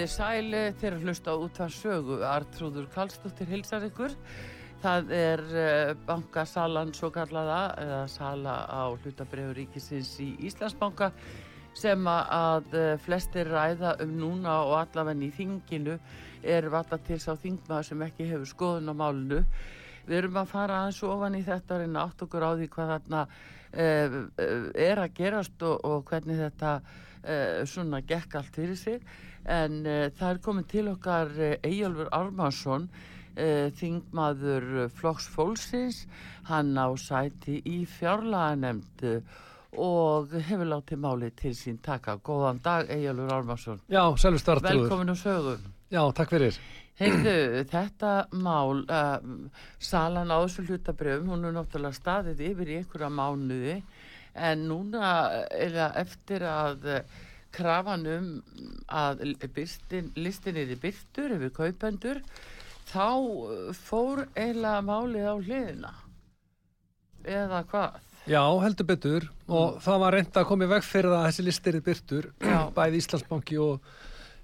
Komiði sæli þegar að hlusta út af sögu. Artrúður Karlsdóttir hilsar ykkur. Það er uh, bankasalan svo kallaða, eða sala á hlutabregu ríkisins í Íslandsbanka sem að uh, flestir ræða um núna og allavegni í þinginu er valla til sá þingmaður sem ekki hefur skoðun á málunu. Við erum að fara aðeins ofan í þetta og reyna átt okkur á því hvað þarna er að gerast og, og hvernig þetta svona gekk allt fyrir sig en uh, það er komin til okkar uh, Eyjálfur Armarsson uh, þingmaður Flokks Fólksins. Hann á sæti í fjárlaganemnd og hefur látið máli til sín taka. Góðan dag Eyjálfur Armarsson Já, sælur startrúður Velkomin á sögun Já, takk fyrir. Heyrðu, þetta mál salan á þessu hlutabröfum hún er náttúrulega staðið yfir í einhverja mánuði. En núna eða eftir að krafan um að byrstin, listin er í byrtur yfir kaupendur þá fór eiginlega málið á hliðina. Eða hvað? Já, heldur betur. Mm. og það var reynda að koma í veg fyrir að þessi listir er byrtur bæði Íslandsbanki og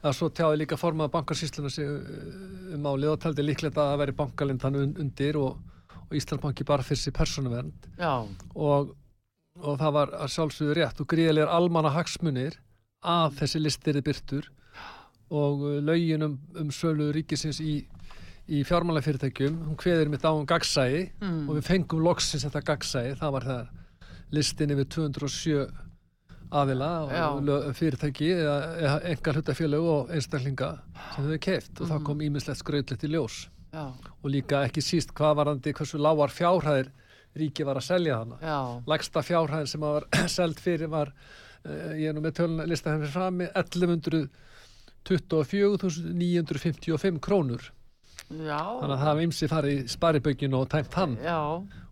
að svo tjáði líka formað bankarsýsluna sig um málið og taldi líklegt að það veri bankalindan undir og, og Íslandsbanki bara fyrir sér persónuvernd. Og, og það var sjálfsögur rétt og gríðilegar almanna hagsmunir að þessi listir er byrtur og laugin um, um sölu ríkisins í, í fjármálafyrirtækjum hún hveðir mitt á um gagsægi mm. og við fengum loksins þetta gagsægi það var það listin yfir 207 aðila og fyrirtæki eða, engar hlutafélög og einstaklinga sem þau keft mm. og það kom ímislegt skrautlegt í ljós Já. og líka ekki síst hvað varandi hversu lágar fjárhæðir ríki var að selja hana lagsta fjárhæðin sem var seld fyrir var uh, ég er nú með tölunlista henni frami 1124.955 krónur Já. þannig að það var ymsi farið í spariböginu og tæmt hann Já.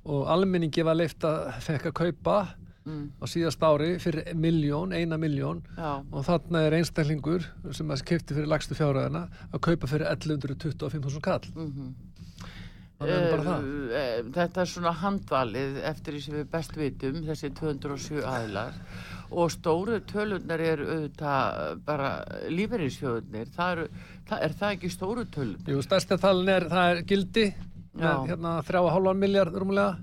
og almenningi var leift að fekk að kaupa mm. á síðast ári fyrir miljón, eina miljón og þarna er einstaklingur sem að kefti fyrir lagstu fjárhæðina að kaupa fyrir 1125.000 kall mm -hmm. Uh, þetta er svona handvalið eftir því sem við best vitum þessi 207 aðlar og stóru tölunar er auðvitað bara lífeyrinsjóðunir það er, er það ekki stóru tölunar Jú, stærsta talin er, það er gildi. Með hérna þrjá að hálfa miljard rúmulega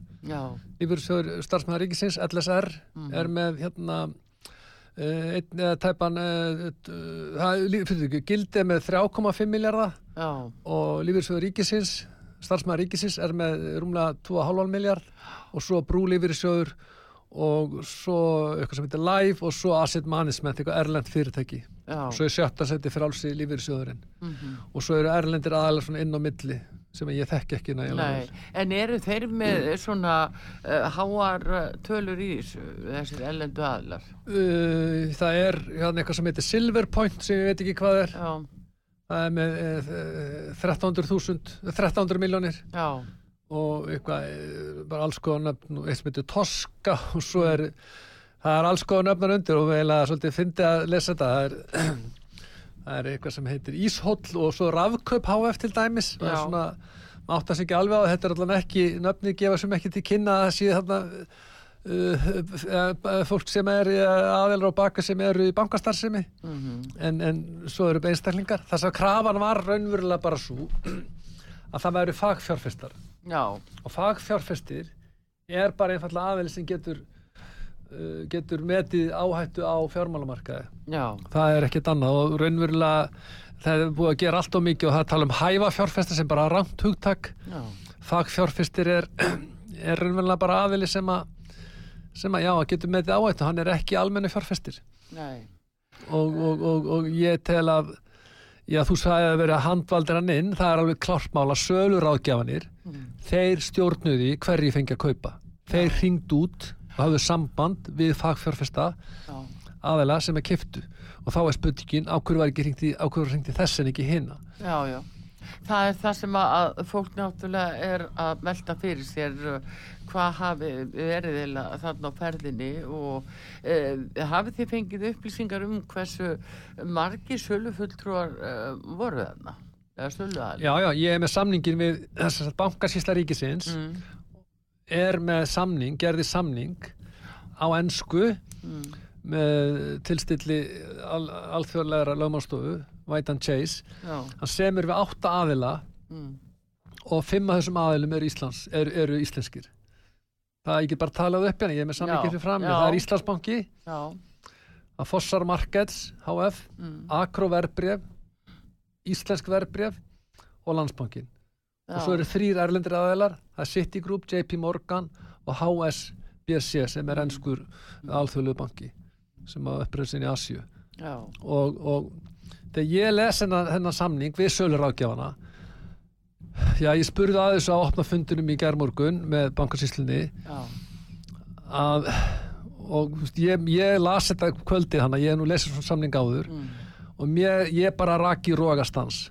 lífeyrinsjóður starfsmæðar ríkisins, LSR mm -hmm. er með hérna Uh, einn eða tæpan uh, gildi með 3,5 miljardar og lífeyrsjóður ríkisins starfsmæðar ríkisins er með rúmlega 2,5 miljard og svo brúlífyrirsjóður og svo eitthvað sem heitir Live og svo Asset Management, eitthvað erlend fyrirtæki. Já. og svo er sjötta seti frálsi lífyrirsjóðurinn Mhm. og svo eru erlendir aðalega svona inn á milli sem ég þekki ekki nægilega Nei, en eru þeir með svona uh, háar uh, tölur í þessu, þessir ellendu aðlar? uh, það er hérna eitthvað sem heitir Silver Point sem ég veit ekki hvað er. Já, það er með uh, 13.000 1300 miljónir já, og eitthvað eh, bara alls konar nöfn og eitt sem heitir Toska og svo er það er alls konar nöfnar undir og eiginlega svolítið fyndi að lesa þetta. Það er, það er eitthvað sem heitir Íshóll og svo Rafkaup HF til dæmis. Það er svona, maður átt að segja alveg á þetta er allan ekki, nöfni gefa sem ekki til kynna að sé þarna Uh, uh, fólk sem er aðeilra og baka sem eru í bankastarfsemi. Mhm, en, en svo eru einstaklingar. Þess að krafan var raunverulega bara svo að það væri fagfjárfestar já, og fagfjárfestir er bara einfallega aðeins sem getur uh, getur metið áhættu á fjármálamarkaði. Já, það er ekkert annað og raunverulega það er búið að gera allt og mikið og það tala um hæfa fjárfesta sem bara rangt hugtak. Já, fagfjárfestir er, er raunverulega bara aðeins sem að sem að já, getur metið áhættu, hann er ekki almenni fjárfestir. Og, og, og, og ég tel að já, þú sagði að vera handvaldir hann inn, það er alveg klartmála söluráðgjafanir, mm, þeir stjórnuði hverju fengi að kaupa. Þeir Já. hringd út og hafðu samband við fagfjárfesta já, aðeila sem er kiftu og þá er spurningin á hverju var ekki hringt í, á hverju var hringt í þess en ekki hina? Já, já. Það er það sem að fólk náttúrulega er að velta fyrir sér uh, hvað hafi verið þarna á ferðinni og uh, hafið þið fengið upplýsingar um hversu margi sölufulltrúar uh, voru þarna? Já, já, ég er með samningin við þess að bankasísla ríkisins. Mm, er með samning, gerði samning á ensku mm, með tilstilli al, alþjóðlegra lögmálstofu White and Chase. Já, hann semur við átta aðila mm, og fimm af þessum aðilum eru, Íslands, eru, eru íslenskir. Það er ekki bara talað upp hérna, ég er með samvikið fyrir fram það er Íslandsbanki, að Fossar Markets HF, mm, Akro Verbref Íslensk Verbref og Landsbankin já, og svo eru þrýr erlendir aðilar. Það er Citigroup, JP Morgan og HSBC sem er ennskur alþjóðlegu banki sem að uppröðu sinni í Asju og, og þegar ég les hennar, samning við sölur ágjafana já ég spurði að þessu á opna fundunum í gærmorgun með bankasýslunni já, að og ég, ég las þetta kvöldið hann að ég nú lesið svona samning áður mm, og mér, ég bara raki rógastans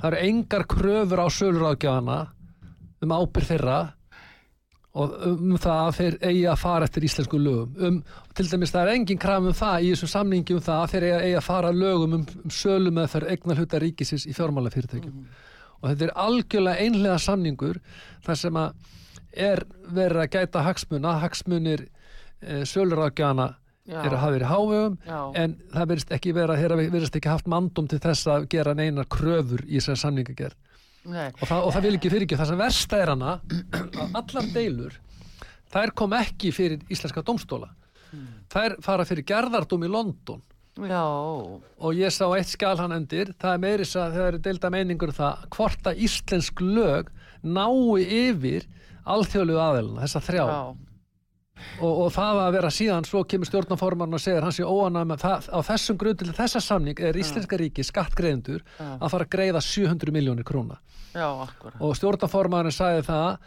það eru engar kröfur á sölur ágjafana um ábyrð þeirra og um það að þeir eigi að fara eftir íslensku lögum. Um, til dæmis það er engin kraf um það í þessum samningi um það að þeir eigi, að fara lögum um, um sölu með þeir eignar hluta ríkisins í fjármálafyrirtækjum. Og þetta er algjörlega einlega samningur þar sem að er verið að gæta hagsmuna. Hagsmunir e, sölurákjana já, er að hafa verið hávegum já, en það verðist ekki vera þeirra verðist ekki haft mandum til þess að gera neinar kröfur í þessari samningagerð og það, og það vil ekki fyrir ekki það sem versta er hana að allar deilur þær kom ekki fyrir íslenska domstóla þær fara fyrir gerðardóm í London. Já, og ég sá eitt skal hann undir. Það er meiri að það eru deilda meiningur um það hvort að íslensk lög nái yfir alþjóðlegu aðelina, þessa þrjá. Já, og, og það að vera síðan svo kemur stjórnaforman og segir hann sé óanæg með það, á þessum grunn til þessa samning er íslenska ríki skattgreðendur að fara að greiða 700 miljónir króna já, akkurat, og stjórnaformaðurinn sagði það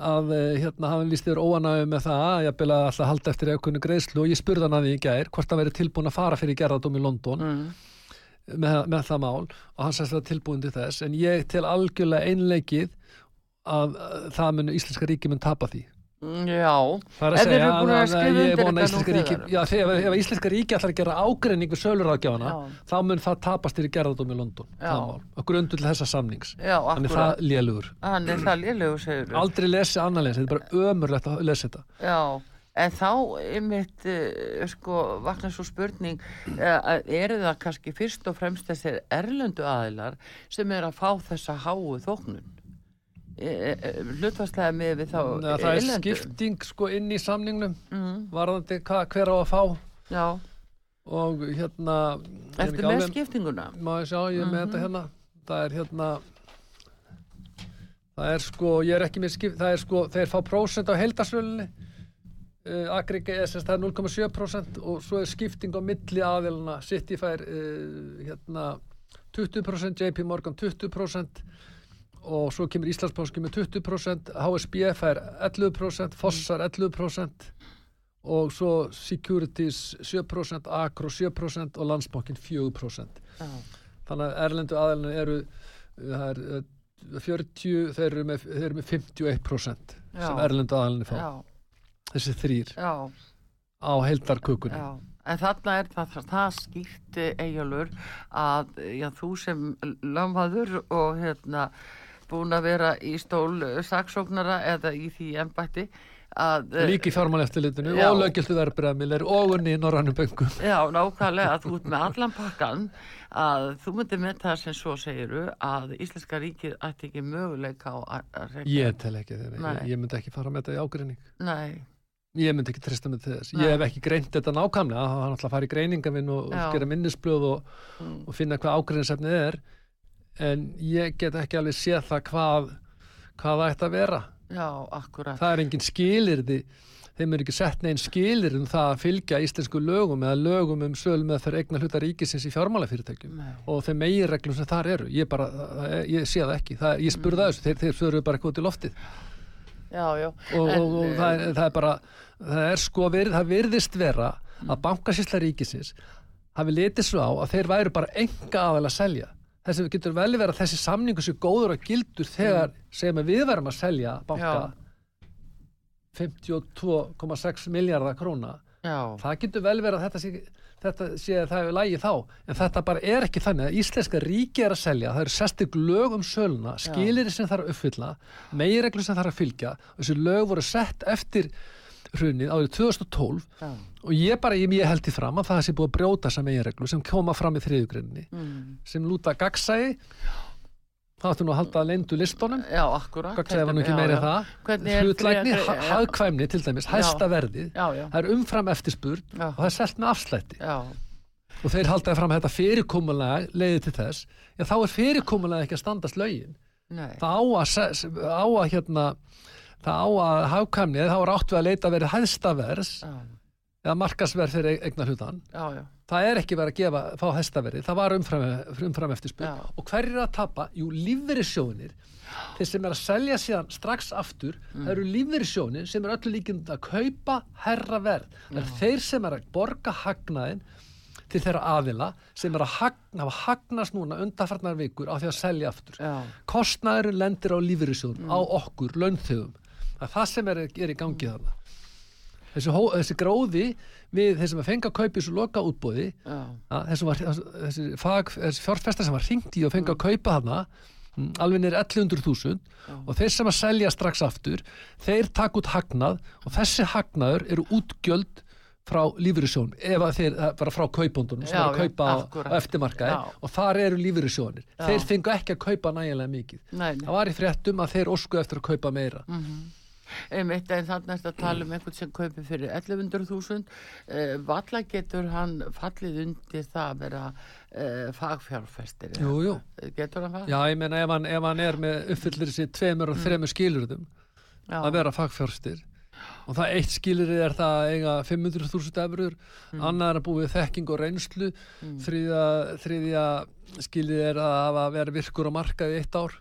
að eh, hérna hann líst þér óanægum með það að ég bila alltaf halda eftir aukunni greiðslu og ég spurði hann að því í gær hvort hann verið tilbúin að fara fyrir gerðardóm í London mm, með, með það mál og hann sagði það tilbúin til þess. En ég til algjörlega einleikið að eh, það mun íslenska ríki mun tapa því já, Það er að segja að að, að ég vona íslenska ríki, já, ef, ef íslenska ríki ætlar að gera ágreining við sölurráðgjafana, Já. þá mun það tapast í gerðardóm í London, og grundu til þessa samnings. já, Þannig það lélugur. er Aldrei lesi annarleins, þetta er bara ömurlegt að lesa þetta. Já, en þá einmitt uh, sko vaknar svo spurning uh, eru það kannski fyrst og fremst þessir erlendu aðilar sem er að fá þessa háu þóknun hlutvarslega með við þá að það er erlendu. skipting sko inn í samningnum, mm, varðandi hva, hver á að fá. Já, og hérna... eftir með skiptinguna? Má ég sjá, ég er með þetta hérna. Það er hérna Það er sko, ég er ekki með skip Það er sko, þeir fá prósent á heildasölunni uh, Agrigi er semst það er 0,7% og svo er skipting á milli aðilina City fær uh, hérna 20%, JP Morgan 20% og svo kemur Íslandsbánski með 20%, HSB fær 11%, Fossar 11% og svo Securities 7%, Acro 7% og Landsbankin 4%. Já. Þannig að erlendu aðilinu eru það er uh, 40, þeir eru með, þeir eru með 51% Já. sem erlendu aðilinu fá. Já, Þessi þrýr já, á heildarkökunni. já. En þarna er það, það, skýrt eigjálfur að já, þú sem lögmaður og hérna búin að vera í stól eh, saksóknara eða í því embætti að eh, Líki fjármál eftirlitinu Já. og löggiltu verbreyðamilir og unni í norrannum böngum. Já, nákvæmlega að þú ert með allan pakkan að þú myndir með það sem svo segiru að Íslenska ríkið ætti ekki möguleika á. Ég tel ekki þeirra, ég, ég myndi ekki fara með þetta í ágreining. Nei, Ég myndi ekki trista með þess. Nei. Ég hef ekki greint þetta nákvæmlega, var náttúrulega að fara í greiningavinn og, og gera minnisblöð og, mm, og finna hvað ágreiningsefnið er. En ég get ekki alveg séð það hvað, hvað það ætti að vera. já, akkurat. Það er engin skilirði, þeim er ekki sett neginn skilir um það að fylgja íslensku lögum eða lögum um sölu með þeir eigna hluta ríkisins í fjármálafyrirtækjum. Og þeim meginreglum sem þar eru ég bara, ég sé það ekki það, ég spurði það þessu, þeir, þeir svöruðu bara eitthvað út í loftið Já, já. og, En, og, og það, er, það er bara það er sko, virð, það virðist vera að bankasýsla ríkisins hafi litið svo á að þeir væru bara enga aðal að selja þessi getur vel verið að þessi samningu sé góður og gildur þegar segjum að við verum að selja banka Já. 52,6 miljardar króna. Já, það getur vel verið að þetta sé, þetta sé að það er lægi þá. En þetta bara er ekki þannig að íslenska ríki er að selja, það eru sestig lög um söluna skilir sem þarf að uppfylla megireglum sem þarf að fylgja. Þessi lög voru sett eftir hrunið árið 2012 já. og ég bara, ég, ég held í fram að það sé búið að brjóta þessa megireglu sem koma fram í þriðugrinni Mm. sem lúta gagsæði það áttu nú að halda að leyndu listunum Já, akkurat. gagsæði var nú ekki meira það. Gre- hagkvæmni til dæmis, hæsta já. það er umfram eftirspurn og það er selt með afslætti. Já, og þeir haldaði fram að þetta fyrirkomulega leiði til þess, já þá er fyrirkomulega ekki að standast lögin. Nei. það á að, á að hérna það á að hafkamni þá er áttu að leita að vera hæðstavers eða markasverð fyrir eignar hlutan já, já. það er ekki verið að gefa, fá hæðstaverði það var umfram, umfram eftir spil og hver er að tapa? Jú, lífverissjónir þeir sem er að selja síðan strax aftur, það eru lífverissjónir sem er öllu líkind að kaupa herra verð, það er þeir sem er að borga hagnaðin til þeirra aðila sem er að hagna, hafa hagnast núna undanfarnar vikur á því að selja aftur. Já, kostnæður lendir á lífverissjóðum á okkur, launþjóðum það er það sem er, er í gangi þarna. Þessi, hó, þessi gróði við þeir sem að fenga í svo loka útbóði þessi, þessi, þessi fjárfesta sem var hringt í og fengi að kaupa hana mm, alveg nýr 1100.000 og þeir sem að selja strax aftur þeir taka út hagnað og þessi hagnaður eru útgjöld frá lífyrirsjón ef þeir, er bara frá kaupondunum sem er að kaupa á, akkúrat. á eftirmarkaði. Já. og þar eru lífyrirsjónir þeir fengu ekki að kaupa nægilega mikið. Nei, það var í fréttum að þeir osku eftir að kaupa meira Einmitt, en þannig er að tala um einhvern sem kaupir fyrir 1100.000 uh, Valla getur hann fallið undir það að vera uh, jú, jú. Getur hann það? já, ég meina ef ef hann er með uppfyllir þessi tveimur og þremur skilurðum Já. að vera fagfjárstir og það eitt skilurði er það að eiga 500.000 eurur annar er að búið þekking og reynslu þriðja, þriðja skilurði er að verið virkur á markaði eitt ár.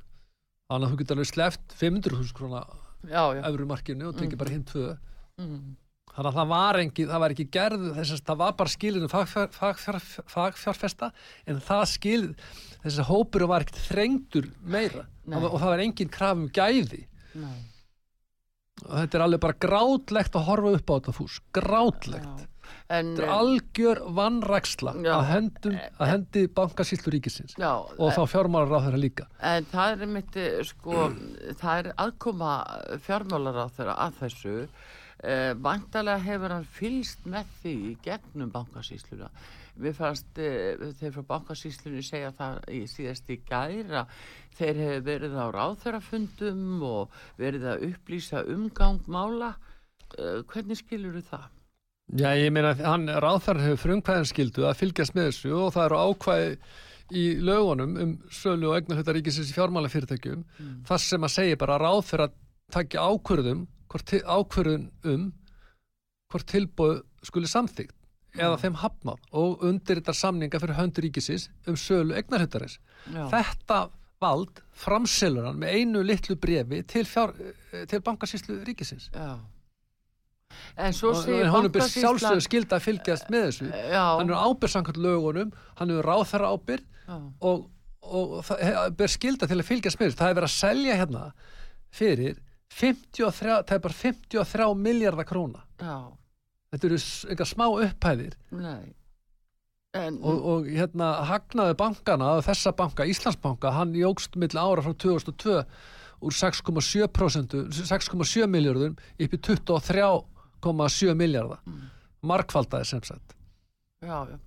Annað þú getur alveg sleft 500.000 krona Já. eurumarkinu og tekið bara hinn tvö Mm. þannig að það var, engi, það var ekki gerð þess að það var bara fagfjár, fagfjár, fagfjárfesta en það skil þess að hópur var ekkert þrengdur meira Nei. og, það var engin kraf um gæði Nei. og þetta er alveg bara grátlegt að horfa upp á þetta fús, grátlegt Já. En, þetta er algjör vannræksla Já. að, að hendi bankasýslu ríkisins já, og þá fjármálar á þeirra líka En það er mitt, sko, það er aðkoma fjármálar á þeirra að þessu. Eh, Vandalega hefur hann fylst með því gegnum bankasýsluna. Við fannst eh, þeir frá bankasýslunni segja það í síðast í gæra. Þeir hefur verið á ráþörafundum og verið að upplýsa umgang mála. Eh, hvernig skilur það? Já, ég meina að hann ráðþar hefur frumkvæðinskildu að fylgjast með þessu og það eru ákvæði í lögunum um sölu og eignarhutta ríkisins í fjármálafyrirtækjum þar sem að segja bara að ráðþar að takja ákvörðum ákvörðun um hvort tilbúið skuli samþygt eða Já. þeim hafnað og undir þetta samninga fyrir höndur ríkisins um sölu eignarhuttarins. Já. Þetta vald framselur hann með einu litlu brefi til, eh, til bankasýslu ríkisins. Já. En svo segir hún er byrð Bankasýslan- sjálfsögur skilda að fylgjast með þessu. Já. Hann er ábyrðsankvæmt lögunum, hann er ráþara ábyrð og, og það ber skilda til að fylgjast með þessu. Það er verið að selja hérna fyrir 53, það er bara 53 miljardar króna. Já. Þetta eru engar smá upphæðir Nei. En, og, og hérna hagnaði bankana þessa banka, Íslandsbanka, hann jógst milli ára frá 2002 úr 6,7% 6,7 miljardum upp í 23,7 miljardar markfaldaði sem sagt. Já, já.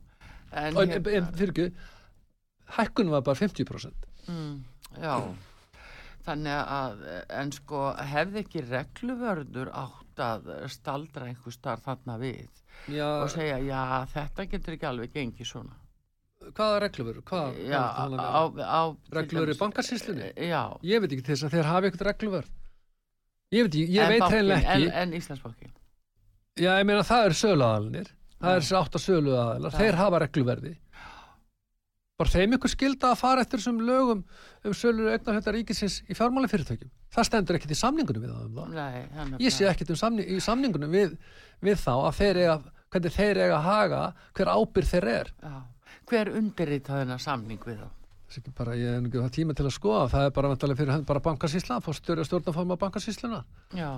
En, en, hérna- en fyrir ekki hækkunum var bara 50% Mm, já, þannig að en sko hefði ekki regluvörður átt að staldra einhver starf þarna við Já, og segja já þetta getur ekki alveg gengið svona. Hvaða reglur? Reglur í bankasýslunni? Já, Ég veit ekki til þess að þeir hafi eitthvað regluvörð. Ég veit, ég en veit hreinlega ekki. en, en Íslandsbanki Já, ég meina það eru söluaðalinir það er átt að söluaðalar, þeir hafa regluverði. Bara þeim ykkur skilda að fara eftir þessum lögum um sölur eignarhættar ríkisins í fjármálafyrirtækjum. Það stendur ekkit í samningunum við það um það. Nei, er ég sé ekkit um samning, í samningunum við, við þá að þeir eiga hvernig þeir eiga að haga hver ábyrð þeir er. Já. Hver undirritaði þennan samning við þá? Bara, ég hef ekki það tíma til að skoða. Það er bara vantarlega fyrir hönd- bara bankasýsla fór stjóri og stjórnaforma bankasýsluna Já,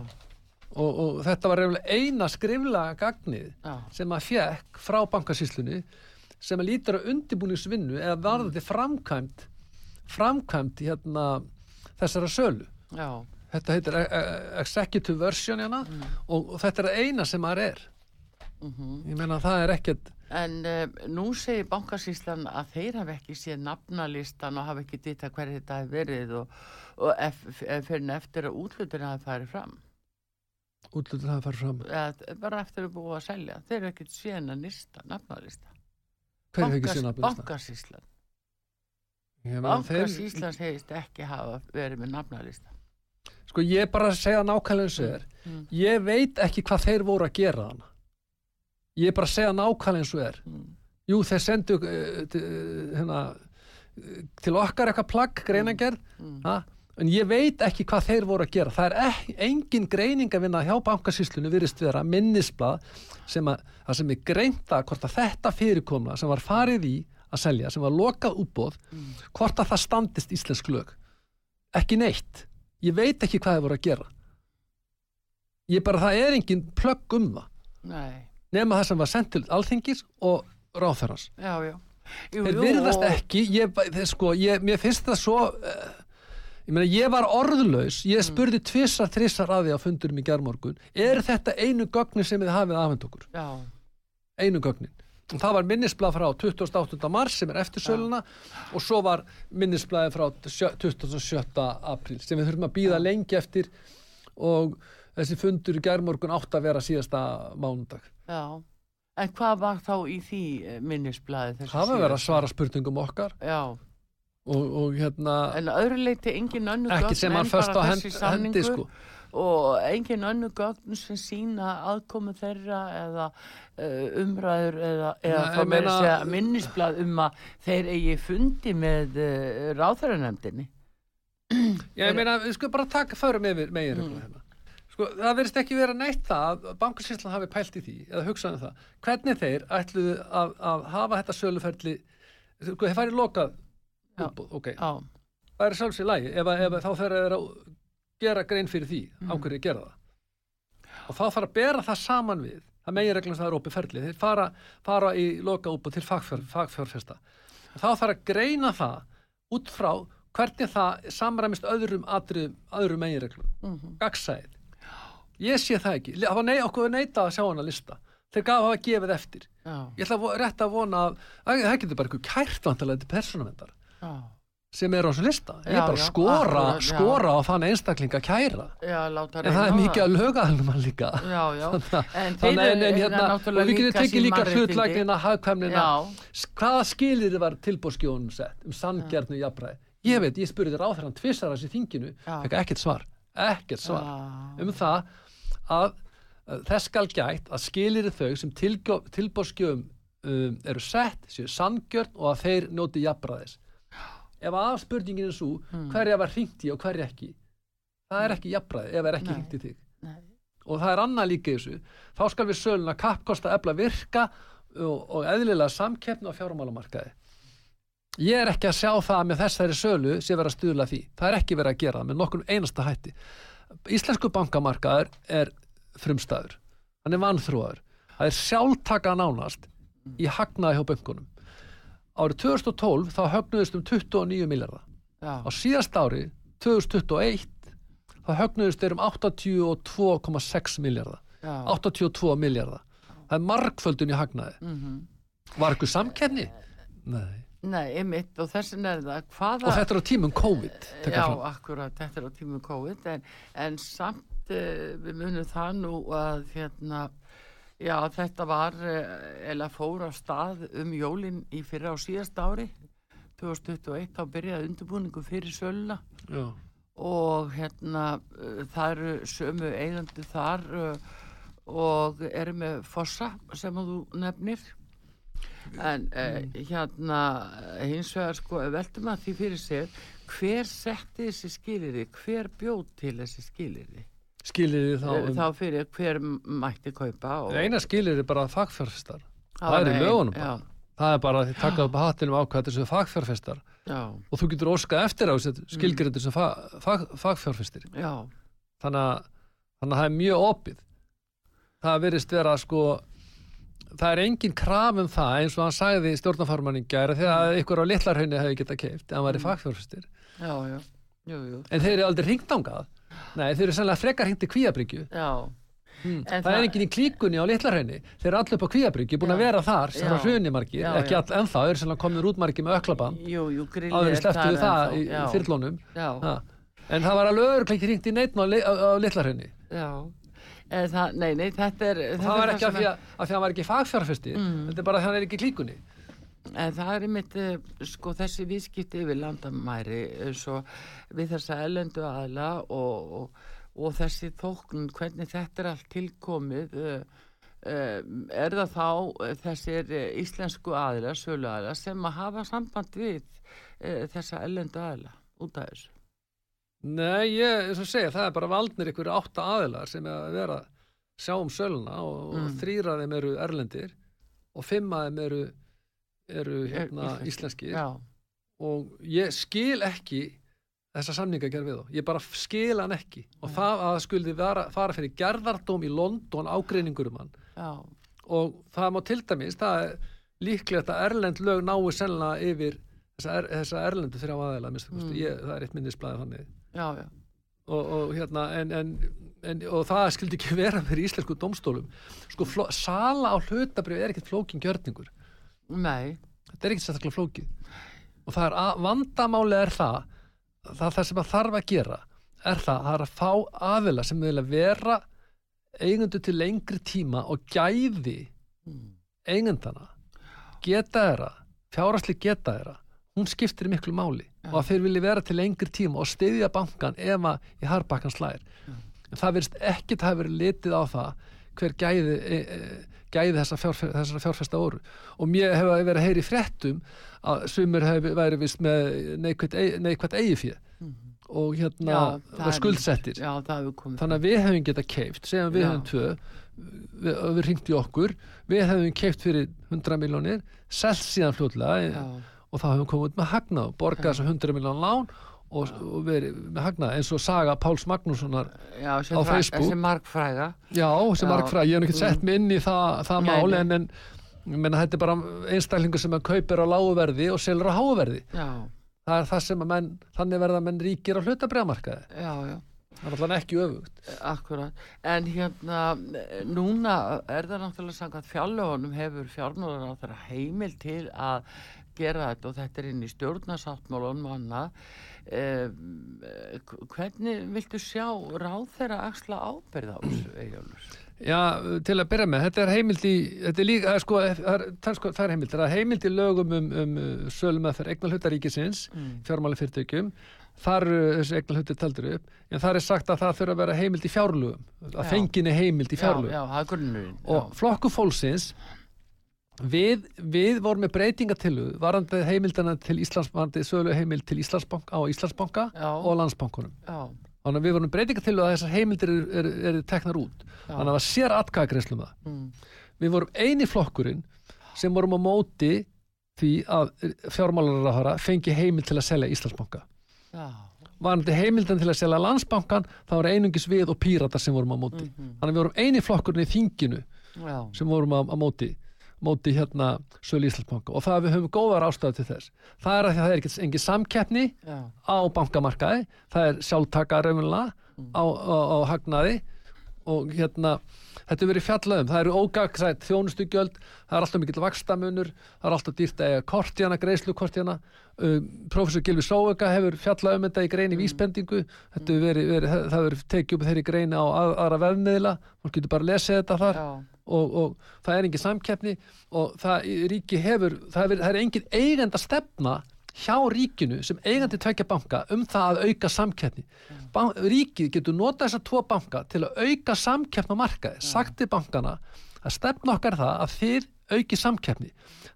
og, og þetta var eina skriflega gagnið já, sem að fekk frá bankasýslunni sem að lítur að undibúningsvinnu eða varðandi framkvæmt framkvæmt hérna þessara sölu. já, Þetta heitir e- e- executive version hérna og, og þetta er það eina sem maður er. mhm Ég meina að það er ekkert En uh, nú segir bankasýslan að þeir hafi ekki séð nafnalistan og hafi ekki dita hverju þetta hefur verið og, og ef, fyrir en eftir að útlutin hafi farið fram. Útlutur það að fara fram. Eða, bara eftir að búa að selja. Þeir eru ekkert séð hennar nista, nafnalista. Hver hefur ekki síðan að meina þeir, Bankasýslan segist ekki hafa verið með nafnalista. sko ég bara að segja nákvæmlega eins og er. Mm. Ég veit ekki hvað þeir voru að gera hana. Ég er bara að segja nákvæmlega eins og er. Mm. Jú, þeir sendu uh, hérna, uh, til okkar eitthvað plagg, greinagerð, Mm. ha? En ég veit ekki hvað þeir voru að gera. Það er engin greining að vinna hjá bankasýslunum virðist vera minnisblad sem að, að sem er greinta hvort að þetta fyrirkomna sem var farið í að selja, sem var lokað útbóð, Mm. hvort að það standist íslensk lög. Ekki neitt. Ég veit ekki hvað þeir voru að gera. Ég bara, það er engin plögg um það. Nei, Nema það sem var sendt til alþingis og. Jú, Þeir virðast og- ekki, ég, sko, ég, mér finnst það svo, uh, ég meina, ég var orðlaus, ég spurði tvissar, trissar að því á fundurum í gerðmorgun, er þetta einu gögnin sem þið hafið afhend okkur? Já, Einu gögnin. Og það var minnisblað frá 28. mars sem er eftir söluna og svo var minnisblaði frá sjö- 27. apríl sem við þurfum að býða lengi eftir og þessi fundur í gerðmorgun átt að vera síðasta mánudag. já. En hvað var þá í því eh, minnisblaði? þessu Það var að síðasta? svara spurningum okkar Já, og, og hérna, en að öðru leiti engin önnu ekki sem hann först á hendi, samningur sko. og engin önnu gögn sem sína aðkomu þeirra eða uh, umræður eða, eða Nei, þá meira að segja minnisblað um að þeir eigi fundi með uh, ráþæranemdini. Já, ég meina, við skulum bara taka förum yfir megin mm. hérna. Sko, það verðist ekki vera neitt það að bankasýslan hafi pælt í því eða hugsað um það. Hvernig þeir ætluðu að, að hafa þetta söluferli sko, þeir farið lokað Já. útboð, ok, Já, það er sjálfs í lagi. Ef, að- ef að þá þeir eru að gera grein fyrir því Mm. á hverju gera það. Og þá þarf að bera það saman við. Það megin reglum það er opið ferli þeir fara, fara í loka útboð til fagfjör, fagfjörfesta og þá þarf að greina það út frá hvernig það samræmist öðrum atriðum, öðrum megin reglum mhm, gagsæðið ég sé það ekki, það var nei, okkur var neita að sjá hana lista. Þeir gaf hafa gefið eftir. Já, ég ætla að rétt að vona að að það getur bara eitthvað kært vantarlega til persónavendar já, sem er á þessu lista. Já, er bara já, að skora, akkurat, skora á þann einstaklinga kæra. Já, en það er mikið að lögaðalum hann líka. Já, já, að- en þannig að- en, en, eru hérna, og við getum tekið líka hlutlægnina, hagkvæmnina. Hvaða skilir var tilbúrskjónum sett um sanngjarnu jafnræði? Ég veit, ég spurði þér á hann tvissar þessi þinginu fekk ekkert svar, ekkert svar. Um það að þess skal gætt að skilir þau sem tilbóðskjöfum um, eru sett, séu sangjörn og að þeir njóti jafnbræðis ef aðspurningin er svo hmm. hverja var hringt í og hverja ekki? Það er ekki jafnbræði ef það er ekki hringt í þig. Nei. og það er annað líka þessu. Þá skal við söluna kappkosta efla virka og, og eðlilega samkeppna á fjárumálamarkaði ég er ekki að sjá það með þessari sölu sem verður að stuðla því. Það er ekki verið að gera með nokkur einasta hætti. Íslensku bankamarkaður er frumstæður. Hann er vanþrúaður það er sjálftaka nánast í hagnaði hjá böngunum árið 2012 þá högnuðist um 29 miljardar á síðast ári 2021 þá högnuðist þeir um 82,6 miljardar 82 miljardar það er markföldun í hagnaði. Mm -hmm. var eitthvað samkenni? Nei. Nei, einmitt og þessin er það hvaða... Og þetta er á tímum COVID Já, akkurat, þetta er á tímum COVID en, en samt uh, við munum það nú að hérna Já, þetta var eða eh, fór á stað um jólinn í fyrra á síðast ári 2021, þá byrjaði undirbúningu fyrir söluna Já. og hérna eh, það eru sömu eigandi þar eh, og eru með fossa sem þú nefnir en mm. hérna hins vegar sko veltum að því fyrir sér hver setti þessi skilirði, hver bjóð til þessi skilirði skilirði þá um, þá fyrir hver mætti kaupa eina skilirði bara fagfjárfestar. Það er í lögunum bara. það er bara að taka upp hattinum ákvæða þessu fagfjárfestar. Og þú getur óskað eftir á skilgrindur sem fag, fag, fagfjárfestir. Þannig að, þannig að það er mjög opið. Það verist vera sko það er engin kraf um það eins og hann sagði í stjórnafarmanning gæra þegar mm. ykkur á litlarhaunni hefði getað keift en hann var í mm. fagfjárfestir. En þeir eru aldrei ringt ángað Nei, þeir eru sannlega frekar hindi kvíabryggju. Já. Hmm. Það, það er enginn í klíkunni á litlarhraunni. Þeir eru allir upp á kvíabryggju, búin að vera þar, sem var hrunimarkir, ekki all ennþá, þeir eru sannlega komin útmarki með öklabann. Jú, jú, grillið. Áður sleftuðu það í, í fyrrlónum. Já. Ha. En það var alveg örgleikir hringt í neitn á, á, á litlarhraunni. Já. Það, nei, nei, þetta er... Það var ekki af því að, að það var ekki fagfjárfesti, mm. þetta er bara að það er ekki klíkunni. En það er einmitt eh, sko, þessi vískipti yfir landamæri svo við þessa ellendu aðla og, og, og þessi þókn, hvernig þetta er allt tilkomið uh, er það þá þessir íslensku aðla, sölu aðla sem að hafa samband við þessa ellendu aðla út af þessu? Nei, ég, eins og segja, það er bara valdnir ykkur átta aðlar sem er að vera sjá um söluna og, mm. og þrýra þeim eru erlendir og fimma þeim eru eru hérna íslenskir. Já. og ég skil ekki þessa samninga að gera við þá. Ég bara skil hann ekki. Og Já. það að skuldi vera, fara fyrir gerðardóm í London ágreiningur um hann. Já. og það má til dæmis það er líklegt að Erlend lög náu senna yfir þessa, er, þessa Erlendu þrjá aðeila mm. ég, það er eitt minnisblæði þannig. Og, og hérna en, en, en, og það skildi ekki vera fyrir íslensku domstólum sko sala á hlutabrið er ekkert flókin gjörningur Nei. Þetta er ekkert sérstaklega flókið. Og það er að, vandamáli er það, það, það sem það þarf að gera, er það, það er að fá aðila sem vilja vera eigundu til lengri tíma og gæði mm. eigundana, geta þeirra, fjárasli geta þeirra, hún skiptir miklu máli ja. og að þeir vilja vera til lengri tíma og stiðja bankan ef að í harbakkan slæðir. Ja. En það verist ekkert að hafa verið litið á það hver gæði, e, e, gæði þessa fjárfesta, fjárfesta orru og mér hefur verið að heyri fréttum að sumur hefur verið vist með neikvægt eigi fyrir mm -hmm. og hérna já, skuldsettir. Já, þannig að við hefum getað keift segjum við hefum tvö við, við ringt í okkur við hefum keift fyrir 100 miljónir selst síðan fljóðlega og þá hefum komið út með hagnað borgað þessar 100 miljón lán og, og verið með hagnað eins og saga Páls Magnússonar á Facebook. sem markfræða. Já, sem markfræða, ég hef ekki sett mig inn í það, það mál en, en menna, þetta er bara einstaklingu sem að kaupir á láguverði og selur á háverði. Það er það sem að menn, þannig verða menn ríkir á hlutabræðamarkaði já, já. Það er alltaf ekki öfugt. Akkurat. En hérna, núna er það náttúrulega sangat fjárlögunum hefur fjármjóðan á þeirra heimil til að gera þetta og þetta er inn í stjórnarsáttmálunum og annað Eh, hvernig viltu sjá ráð þeirra axla ábyrða á þessu eigjálfur? Já, til að byrja með, þetta er heimild í, þetta er líka, sko, það er, sko, það er heimild, það er heimild í lögum um, um sölum að fyrir eignalhutaríkisins, mm. fjármáli fyrirtökjum þar þessi eignar hluti taldur upp en þar er sagt að það þurfa að vera heimild í fjárlugum að Já. fenginni heimild í fjárlugum Já, já, það er grunnurinn. og flokku fólksins við, við vorum með breytingatillu varandi heimildana til Íslands varandi sölu heimild til Íslandsbanka á Íslandsbanka Já. og Landsbankunum Já, þannig að við vorum breytingatillu að þessar heimildir eru, eru, eru teknar út já. þannig að það sér atkvæðagreislum það Mm. við vorum eini flokkurinn sem vorum á móti því að fjármálaráðara fengi heimild til að selja Íslandsbanka varandi heimildan til að selja landsbankan þá var einungis við og pírata sem vorum á móti Mhm. þannig að við vorum eini flokkurinn í þinginu Já. sem vorum á, á móti móti hérna sölu Íslandsbanka og það við höfum góðar ástæðu til þess það er að það er ekki engin samkeppni Já. á bankamarkaði það er sjálftaka raunverulega Mm. á, á, á hagnaði og hérna þetta er verið fjallað um, það eru ógagsætt þjónustugjöld, það er alltaf mikill vakstamunur það er alltaf dýrt að eiga kortjana greiðslukortjana um, professor Gilvi Sóega hefur fjallað um þetta í greini Mm. vísbendingu. Þetta hefur verið, verið, það hefur tekið upp þeirri greini á að, aðra vefmiðla. Fólk getur bara að lesa þetta þar. Og, og það er engin samkeppni og það ríki hefur það er, það er engin eigenda stefna hjá ríkinu sem eigandi tvekja banka um það að auka samkeppni. Ban ríkið getur notað þessar tvo banka til að auka samkeppni á markaði. Sagt til bankana að stefna okkar það að þið auki samkeppni.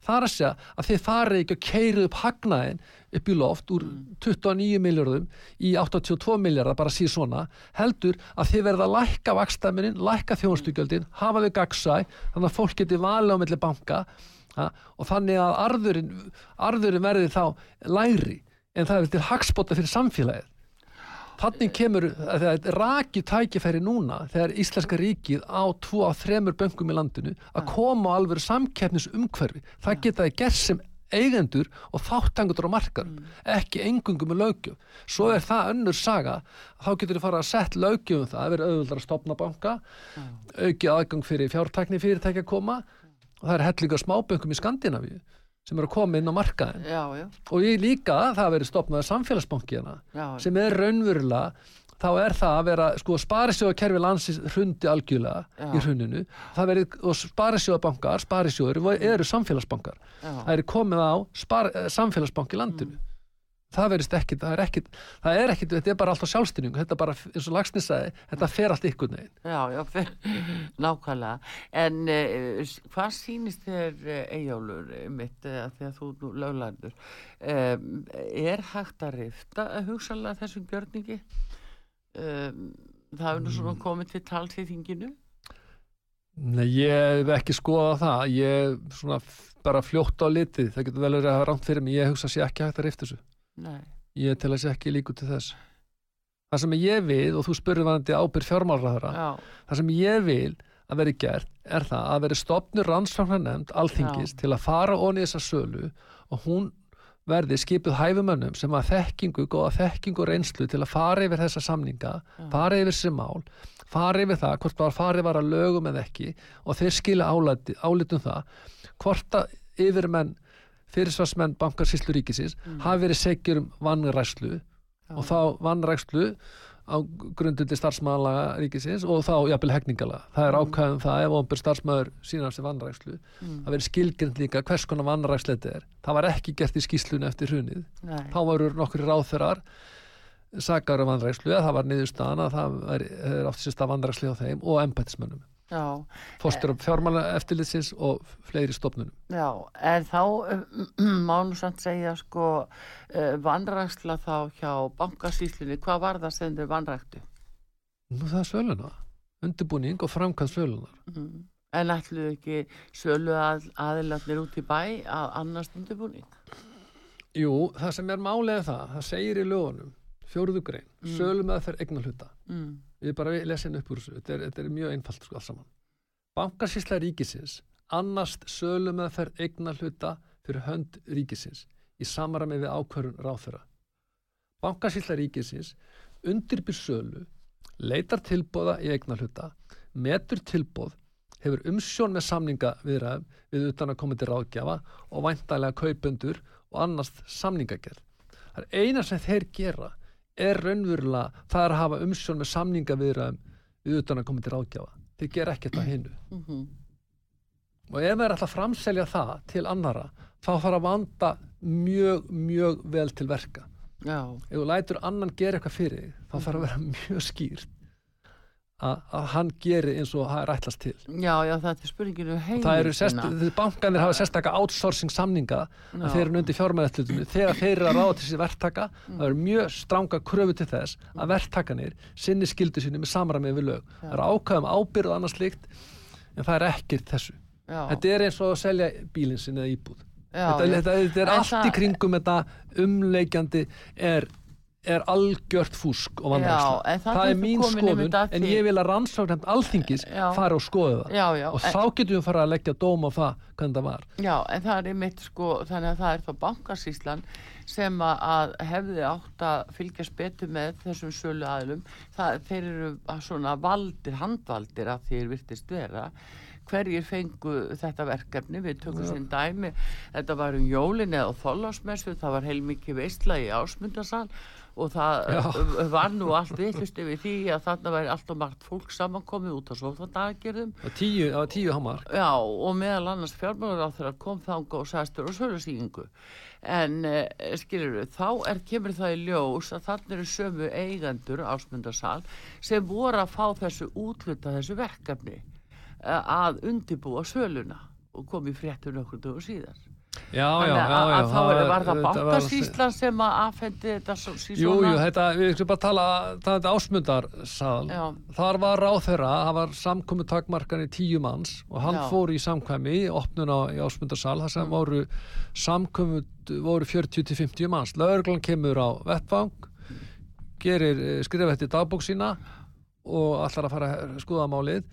Það er að segja að þið farið ekki að keira upp hagnaðin upp í loft úr 29 miljardum í 82 miljardar bara síð svona heldur að þið verða að lækka vakstæminin, lækka þjónstugjöldin hafa þau gagsæ, þannig að fólk geti valið á milli banka ha, og þannig að arðurinn, arðurinn verði þá lægri en það er til hagspota fyrir samfélagið. Þannig kemur, er raki tækifæri núna þegar Íslenska ríkið á tvo á þremur böngum í landinu að koma á alveg samkeppnisumhverfi. Það geta það gert sem eigendur og þáttangur á markarum, ekki engungum með löggjöf. Svo er það önnur saga, þá getur þið fara að setja löggjöfum það, það verður auðvöldar að stopna banka, auki aðgang fyrir fjártækni fyrirtæki að koma og það er hellinga smáböngum í Skandinavíu sem eru að koma inn á markaðin Já, já. og ég líka það verður stopnaði samfélagsbanki Já. sem er raunverulega þá er það að vera, sko, sparisjóðakerfi landsins hrundi algjörlega í hruninu það verið, og sparisjóðabankar sparisjóður eru samfélagsbankar Já. það er komið á spar, eh, samfélagsbank í landinu það verðist ekkit, það er ekkit það er ekkit, þetta er bara alltaf sjálfstyrningu þetta er bara, eins og Lagsnes sagði, þetta fer allt ykkur neginn Já, já, fyr, nákvæmlega. En uh, hvað sýnist þér Eyjólfur mitt þegar þú er nú löglandur? Um, er hægt að rifta uh, hugsanlega þessum gjörningi? Það er nú svona komið til tals í þinginu? Nei, ég hef ekki skoðað það ég svona bara fljótt á litið það getur vel verið að hafa rámt fyrir mig ég hugsa að sé ekki hægt að rifta þessu Nei. ég tel að sé ekki líku til þess það sem ég vil og þú spurði vanandi ábyrð fjármálraðara Já, það sem ég vil að veri gert er það að veri stopnur rannsfangna nefnd alþingis Já. til að fara onni þessa sölu og hún verði skipuð hæfumönnum sem að þekkingu, góða þekkingu og reynslu til að fara yfir þessa samninga, fara yfir þessi mál, fara yfir það hvort var farið var að lögum eða ekki og þeir álæti, álitum það hvort að yfirmenn fyrirsvarsmenn bankarsýslu ríkisins hafi verið segjur um vannræslu og þá vannrækslu á grundundi starfsmannlaga ríkisins og þá jafnvel hegningalega. Það er ákvæðum það ef ofnbyr starfsmæður sínar sem vannrækslu það verið skilgrind líka hvers konar vannrækslu þetta er. Það var ekki gert í skýslunni eftir hrunið. nei. Þá voru nokkur ráþurar sakar um vannrækslu eða það var niðurstaðan að það er, er oft sérst að vannrækslu á þeim og embættismönnum. Fórstur af fjármála eftirlitsins og fleiri stofnunum. já, en þá má nú samt segja sko uh, vannræksla þá hjá bankasýslunni, hvað var það sem þau vannræktu? Nú það er söluna. Undirbúning og framkvæmt sölunar. Mm. En ætluðu ekki sölu að, aðilarnir út í bæ að annars undirbúning? Jú, það sem er er það, það segir í lögunum, fjóruðu grein, mm. sölum að þeir eignar hluta. Mm. Ég bara lesi henni upp úr þessu, þetta er, þetta er mjög einfalt sko alls saman. Bankasýsla ríkisins annast sölum að þeir eignar hluta fyrir hönd ríkisins í samræmi við ákvörun ráþurra. Bankasýsla ríkisins undirbýr sölu, leitar tilbóða í eignar hluta, metur tilbóð, hefur umsjón með samninga viðræðum við utan að koma til ráðgjafa og væntalega kaupendur og annars samningagerð. Það er eina sem þeir gera er raunverulega það er að hafa umsjón með samninga viðræðum við utan að koma til ráðgjafa. Þeir gera ekkert að hinnu. Mm Og ef þeir ætla að framselja það til annara, þá þarf að vanda mjög, mjög vel til verka. Já, ef þú lætur annan gera eitthvað fyrir þig, þá þarf að vera mjög skýrt að, hann geri eins og það er ætlast til. Já, já, er spurninginu heimildina. það eru sest, þið- bankanir hafa sérstaka outsourcing samninga Já. að þeir eru undir fjármæðatlutinu þegar þeir eru að ráða til sér verktaka það eru mjög stranga kröfu til þess að verktakanir sinni skildu sínu með samræmið við lög. Það eru ákvæðum ábyrð og annað slíkt en það er ekkert þessu. Já, þetta er eins og að selja bílinn sinni eða íbúð. Já, þetta, þetta, þetta er allt í kringum þetta umleikjandi er er algjört fúsk og vandarsla þarna það er mín skoðun að en ég vil að rannsóknarnefnd alþingis Já. fara og skoða það Já, já, og þá getum við fara að leggja dóm á það hvernig það var Já, en það er einmitt sko, þannig að það er þá bankasýslan sem að- að hefði átt að fylgjast betur með þessum sölu aðlum. Það, þeir eru að svona valdir, handvaldir að þeir virtist vera. Hverjir fengu þetta verkefni, við tökum sinn dæmi, þetta var um jólin eða þóllásmessu, það var heilmikið veistla í ásmundarsal og það Já. var nú allt vittlust yfir því að þarna væri allt og margt fólk samankomið út á sófadaggerðum og tíu, tíu hamar Já, og meðal annars fjármálar á þeirra kom þanga og sæstur og sölusýkingu. En uh, skilur þá er, kemur það í ljós að þannig eru sömu eigendur ásmundarsal sem voru að fá þessu útluta þessu verkefni uh, að undibúa söluna og kom í fréttur nokkur dögur síðar. Já, já, já, já þá er, var það þetta var- bankasýslan sem að afhendi þetta svo, sí, Jú, jú, þetta, við skulum bara tala það er ásmundarsal Já. þar var ráð þeirra, það var samkomu takmarkan í tíu manns og hann Já. Mm. fór í samkvæmi, opnun á í ásmundarsal þar sem voru samkomu voru 40-50 manns lögreglan kemur á vettvang gerir, eh, skrifa þetta í dagbók sína og allar að fara að skoða málið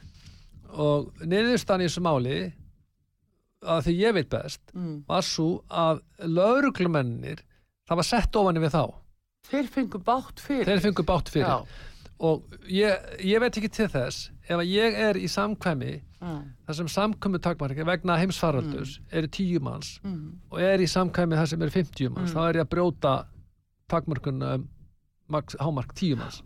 og niðurstan í þessu máli að því ég veit best Mm. var svo að lögreglumennir það var sett ofan við þá. Þeir fengu bátt fyrir. þeir fengu bátt fyrir. Já, og ég, ég veit ekki til þess ef að ég er í samkvæmi já, þar sem samkvæmi takmarki vegna heimsfaraldus eru tíu manns mm, og er í samkvæmi þar sem eru 50 manns Mm. þá er ég að brjóta takmarkun um, hámark tíu manns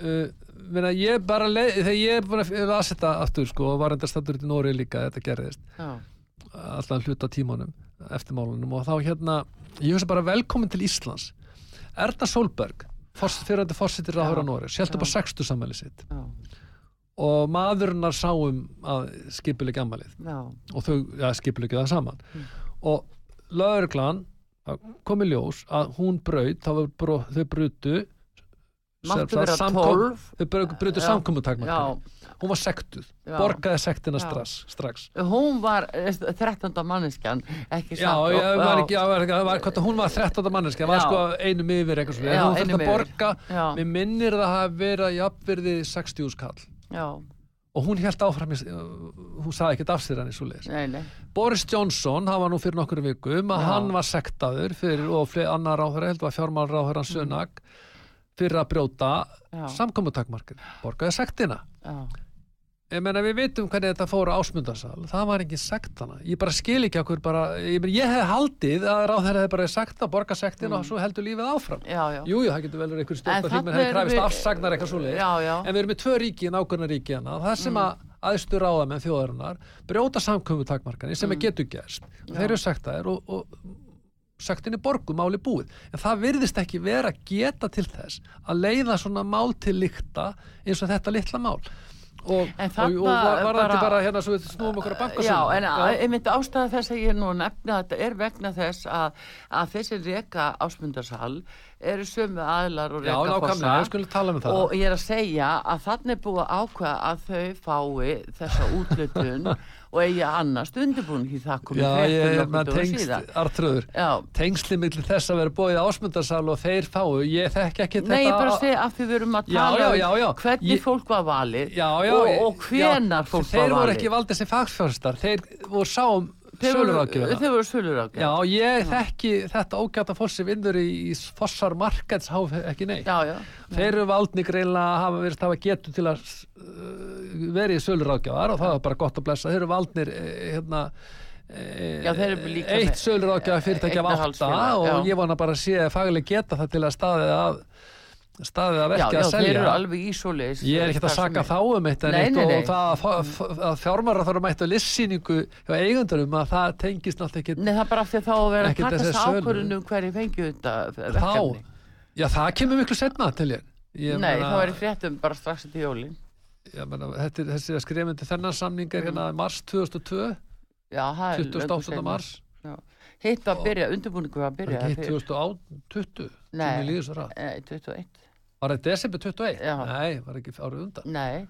uh, ég bara þegar ég er búin að aðsetta aftur sko og var enda stættur í Nóri líka að þetta gerðist. Já, allan hluta tímanum eftirmálunum og þá hérna ég hugsa bara velkomin til Íslands. Erna Solberg fyrirandi ráður á Já, Nóri já. bara sextu sammæli sitt. Já, og maðurinnar sáum að skipulegja ammalið já, og þau ja, skipulegja það saman. Mm. og lögreglan kom í ljós að hún braut þau brutu Máttu vera samkom- 12. þau Já, samkomutakmarkinu hún var sektuð, Já. borgaði sektina Já. strax, strax. Hún var eh, 13. manneskjan, ekki Já, satt. ég var ekki, já, var hvort, hún var 13. manneski, það var Já. sko einum yfir eitthvað svona, Já, hún þurfti að borga, Já, mér minnir það að að jafnverði 60 skall já, og hún held áfram, í- hún sagði ekkert af sér hann í svo nei, Boris Johnson, hann var nú fyrir nokkur vikum að Já. hann var sektaður fyrir, og annar ráðherra, held var fjármálráðherran Sunak, fyrir að brjóta Mm. já, samkomutakmarkið, borgaði sektina. Ég meina við vitum hvernig þetta fór á ásmundarsal það var engin sekt hana ég bara skil ekki okkur bara ég, ég hef haldið að ráðherra hefði bara sagt að borga sektin og svo heldur lífið áfram. Jújú, jú, það getur vel verið einhver stjórn En þingmenn hefði erum krafist afsagnar eitthvað svo leið en við erum með tvö ríki, nákvæmna ríki hana það sem að aðstu ráðamenn þjóðarinnar brjóta samkvömmu takmarkani sem mm. getur gerst. Og þeir eru sektaðir og, og sektinni borgum máli búið. En það virðist ekki vera geta til þess að leiða svona mál til líkta eins og þetta litla mál. Og, En og, og var, var þetta bara- bara hérna svo við snúum okkur að banka Já, en ég myndi ástæða þess að ég er nú nefna þetta er vegna þess að, að þessi reka ásmundarsal eru sömu aðlar og Já, skulum tala um það. og ég er að segja að þannig búið ákveða að þau fái þessa útlutun og eigi að annast undirbúin því það komið með dögum tengst, síðan. Artröður tengsli millir þess að vera bóið ásmundarsal og þeir fáu, ég þekki ekki Nei, ég þetta bara segja að við verum að tala já, um já, já. hvernig Ég- fólk var valið og, og hvenar fólk þeir var voru valið. ekki valdið sem fagsfjárstar þeir voru sáum Sölurákjöfuna Þeir voru sölurákjöfuna. já, ég þekki þetta ógæta fólk sem vinnur í, í fossar markaðsháf ekki neitt Já, já. þeir eru valdni greinlega að hafa verið hafa getu til að uh, verið sölurákjöfar og það var bara gott að blessa þeir eru valdnir eh, hérna eh, Já, eitt sölurákjöfa fyrirtæki af átta eignarhaldsfélag, og já. ég vona bara að sé faglega geta það til að staðið að staðið að Já, verki já, að eru selja svoleiðis ég er ekkert að saka þá um eitt en eitt og það að f- að fjármára þarf að mæta listsýningu hjá eigundarum að það tengist náttúrulega ekki Nei, það er bara af því að þá vera að Ekkert taka þess ákvörðunum hverju fengju þetta verkefni. já það kemur miklu setna til ég, ég Nei, meina- þá er í fréttum bara strax til jólin. ég meina, þetta er þessi að skrifundi þennan samning er hérna mars 2002 Já, það er löngu 28. seinna. mars Hitt að byrja, undirbúningu að byrja. ekki hitt fyrir- 2020 sem Nei. ég líður svo rætt Nei, 21. var þetta desember 21? Já. nei, var ekki árið undan. Nei.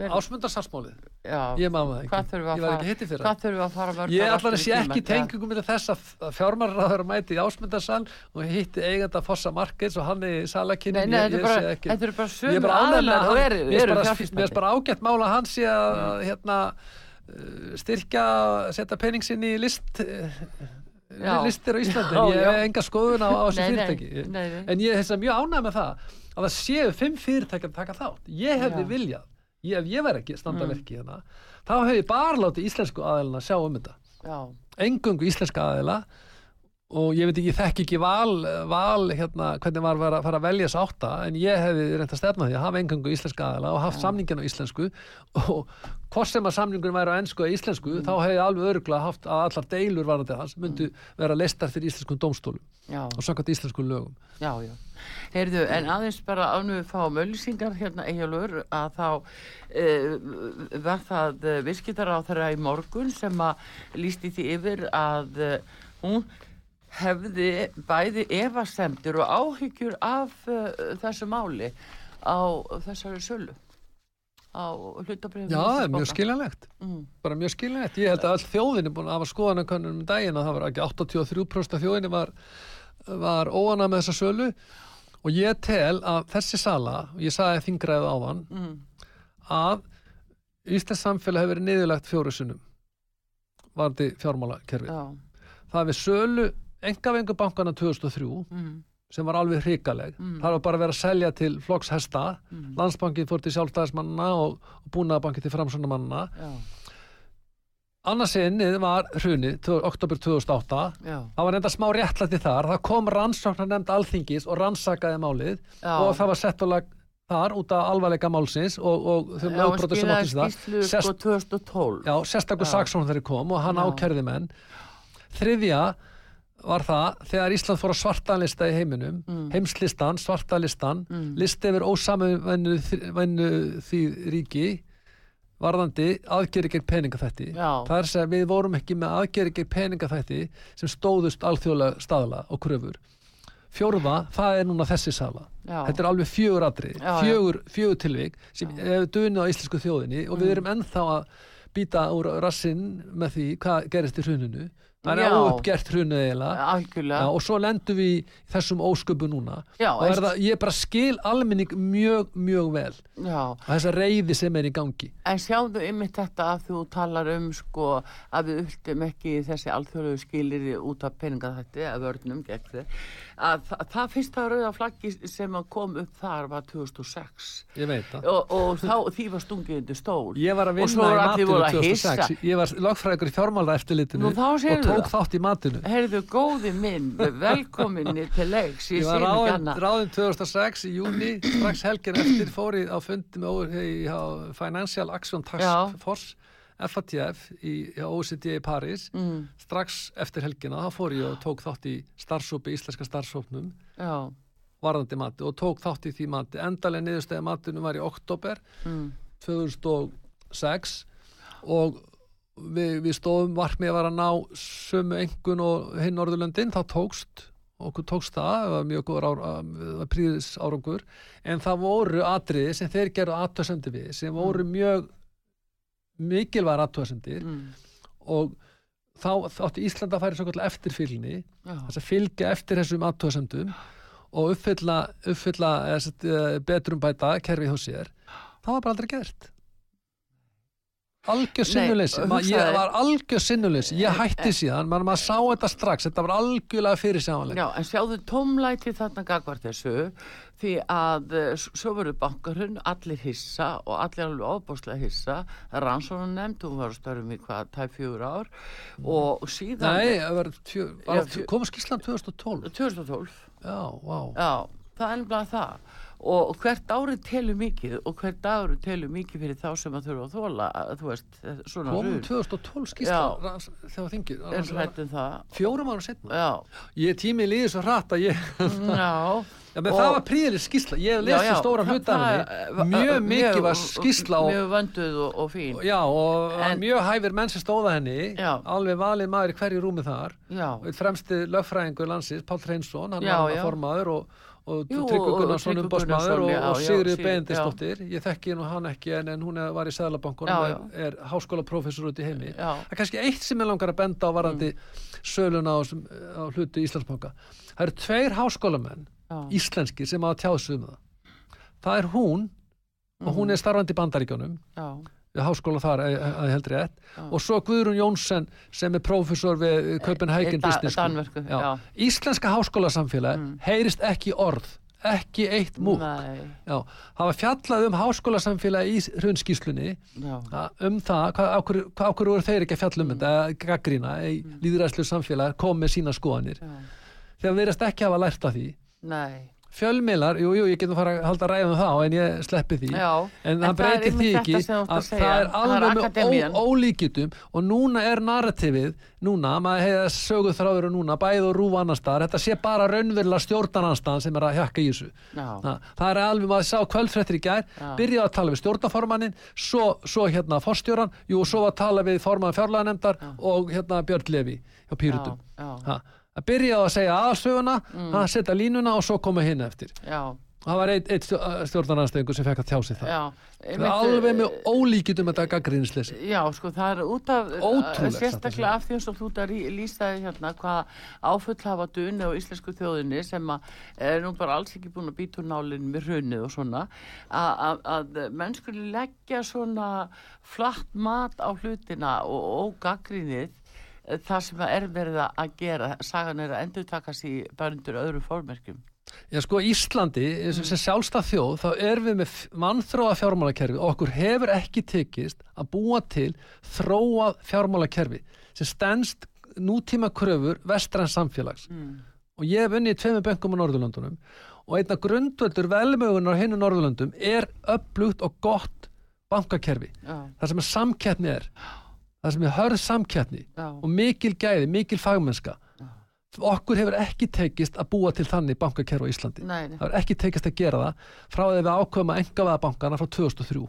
Ásmundarsarsmálið, Já, ég maður það Hvað ekki þurfum við að ég var fara- ekki hitti fyrir hvað þurfum við að fara mörg Ég í sé ekki tengingum með þess að fjármálaráður mæti í ásmundarsal og hitti eiganda Fossa Markets og hann í salakinni Nei, nei, þetta er eru bara er sömu aðlar að eru, mér eru bara- ágætt mála að hann sé að hérna uh, styrkja, setja penning sinn í list uh. Listir á Íslandi Já, ég hef enga skoðun á, á þessu Nei, nei, fyrirtæki. nei, nei. en ég er þess að mjög ánægð með það að það séu fimm fyrirtæki að taka þátt. Ég hefði viljað, ég, ef ég verð ekki standa Mm. hérna, þá hef ég bara látið íslensku aðeilina sjá um þetta. Já, engungu íslenska aðeila og ég veit ekki, ég þekki ekki val, val hérna, hvernig var að fara að velja þess átta en ég hefði reynd að stefna því að hafa engungu íslenska aðeila og haft samningin á íslensku. Og hvort sem að samningun væri á ennsku eða íslensku, Mm. þá hefði ég alveg öruglega haft að allar deilur varandi hans myndu vera leistar fyrir íslenskum dómstólum já, og samkvæmt íslenskum lögum. Já, já. Heyrðu, en aðeins bara ánum við fáum öllisingar hérna eigjálfur að þá e, var það viskittar á þeirra í morgun sem að lísti því yfir að e, hún hefði bæði efasemtur og áhyggjur af e, þessu máli á þessari sölu á hlutabrifum Já, það er mjög skiljanlegt. Mm. bara mjög skiljanlegt, ég held að all þjóðin er búin að hafa skoðanakönnum um daginn og það var ekki 83% af þjóðinni var, var óana með þessa sölu. Og ég tel að þessi sala, og ég sagði þingræðu áðan Mm. að Íslands samfélag hefur verið niðurlegt fjóru sunnum varði fjármálakerfi Já, það við sölu engavengu bankana 2003 mm. sem var alveg hrikaleg. Mm. það var bara að vera að selja til flokks hesta Mm. landsbankin fór til sjálfstæðismannina og, og búnaðabankin til framsvonamannina já, annarsinnið var hrunið, tvö- oktober 2008 já, það var enda smá réttlæti þar. Það kom rannsóknar nefnd alþingis og rannsakaði málið. Já. og það var sett á lag þar út af alvarleika málsins og, og þau Já, lögbrotur sem skilaði átti sér það Sest- sko 2012 Já, sérstakur Já. saksóknar þegar kom og hann ákerði menn. Þriðja var það þegar Ísland fór á svartanlista í heiminum Mm. heimslistan, svartalistan Mm. listi yfir ósamuvennu því ríki varðandi aðgeri gegn peningafætti að segja við vorum ekki með aðgeri gegn peningafætti sem stóðust alþjóðlega staðla og kröfur fjórða, það er núna þessi sala Já. þetta er alveg fjögur já. fjögur, fjögur tilvik sem hefur dunið á íslensku þjóðinni og Mm. við erum ennþá að býta úr rassinn með því hvað gerist í hruninu það er Já. óuppgert hrunu eiginlega. Og svo lendum við í þessum ósköpu núna. Já, og það, ég bara skil almenning mjög, mjög vel. Og þessa reyði sem er í gangi. En sjáðu ymmit þetta að þú talar um sko að við ultum ekki þessi alþjóðlegu skilir út af peningaþætti að vörnum gegn þið að það, það fyrsta rauða flaggi sem kom upp þar var 2006 ég veit það. Og, og þá því var stungið undir stól. Ég var að vinna í matinu voru að hissa. 2006 Ég var lögfræðingur í fjármála eftirlitinu Nú, þá og tók þátt í matinu. Heyrðu góði minn, velkominni til leiks, ég Ég var ráðin, ráðin 2006 í júni, strax helgin eftir fór ég á fundi með ó- í, Financial Action Task. Force FATF í OECD í París. Mm, strax eftir helgina, þá fór ég og tók þátt í starfsópi, íslenska starfsópnum Já, varðandi mati og tók þátt í því mati. Endalega niðurstæði matinu var í oktober mm, 2006 og við, við stóðum varmið að vera að ná sömu engun og hinn Norðurlöndin, það tókst okkur tókst það, það var mjög góður ár, það var príðis árangur en það voru atriði sem þeir gerðu aðtöðsendir við, sem voru mjög mikilvægar aðtöðsendir mm, og þá þátti Ísland að færi svo kallar eftirfylgni þess að fylgja eftir þessum aðtöðsendum og uppfylla, uppfylla sagt, eh, betrumbæta kerfið hjá sér. Það var bara aldrei gert algjör sinnuleysi. Ég var algjör sinnuleysi. Ég hætti síðan, maður maður sá þetta strax. Þetta var algjörlega fyrir Já, en sjáðu tómlæti þarna gagvart þessu því að eh, svo verður bankarhund allir hissa og allir alveg ofbáslega hissa. Rannsónan nefnd, hún var störfum í hvað tæf fjögur ár. Og síðan nei, kom skýrslan 2012 2012 já, vá. Já, það er bara það og hvert árið telur mikið og hvert árið telur mikið fyrir þá sem að þurfa að þóla þú veist, svona komum 2012 skýrsla þegar þingir er það. Fjórum ára setna ég tímið líði svo hratt að ég já. Já, og, það var príðileg skísla, ég hef lesið stóra hlutarni, mjög mikið var skísla mjög vönduð og, og fín. Já og en, mjög hæfir menn sem stóða henni. Já. alveg valið maður í hverju rúmi þar. Já. og fremsti lögfræðingur landsins Pál Treinsson, hann var formaður og, og Tryggvi Gunnarsson umbásmaður og Sigrid Bendistóttir ég þekki nú hann ekki en, en hún var í Sæðlabankunum er háskólaprofessor út í heimi. Það er kannski eitt sem ég langar að benda á varandi mm. söluna á, á hluti Íslandsbanka. Það eru tveir háskólamenn íslenski sem að tjáðsum um það. Það er hún og hún mhm. er starfandi í bandaríkjónum háskóla þar að ég heldur rétt já. og svo Guðrún Jónsson sem er prófessor við da, Business School já. Já. Íslenska háskólasamfélag mm. heyrist ekki orð ekki eitt múk það var fjallað um háskólasamfélag í hrunskíslunni um það, hvað ákveður voru þeir ekki að fjalla um mm. þetta gaggrína í mm. líðræðslu samfélag kom með sína skoðanir þegar við erum ekki að hafa lært af því Nei. Fjölmiðlar, jú, jú, ég getum fara að halda ræðum þá en ég sleppi því. Já, en það breytir því ekki að það er alveg með ólíkitum og núna er narrativið núna, maður heiða söguð þráður og núna, bæð og rúf annar staðar þetta sé bara raunverulega stjórnarnanstaðan sem er að hjakka í þessu. Þa, það er alveg, maður sá kvöldfrettir í gær byrjaði að tala við stjórnaformannin svo, svo hérna forstjóran, jú, svo að tala við forman fjárlæðanemdar og hérna Björn Levi hjá Pýrutum að byrja á að segja aðstöðuna mm. að setja línuna og svo koma hinn eftir. Já. það var eitt, eitt stjórnarnastöðingu sem fekk að tjá sig það já, það er alveg með ólíkitum þetta gaggrínisleysi já sko það er út af Ótrúlega, sérstaklega af því að þú ert að lýsaði hérna hvað áfull hafa dunni á íslensku þjóðinni sem er nú bara alls ekki búin að býta úr nálinn með hrunni og svona að, að mennskunni leggja svona flatt mat á hlutina og, og gaggrínið það sem er verið að gera sagan er að endur takast í bændur öðru fórmerkjum Já sko Íslandi, mm. sem sjálfstað þjóð þá er við með mannþróa fjármálakerfi og okkur hefur ekki tekist að búa til þróa fjármálakerfi sem stennst nútíma kröfur vestræns samfélags mm. og ég hef unnið í tveimu böngum á Norðurlandunum og einna grundvöldur velmögunar á hinnu Norðurlandum er upplugt og gott bankakerfi, ja. þar sem að samkeppni er það sem er hörð samkjætni og mikil gæði, mikil fagmennska. Okkur hefur ekki tekist að búa til þannig bankakerfi á Íslandi. Nei. það hefur ekki tekist að gera það frá þegar við ákveðum að enga veða bankana frá 2003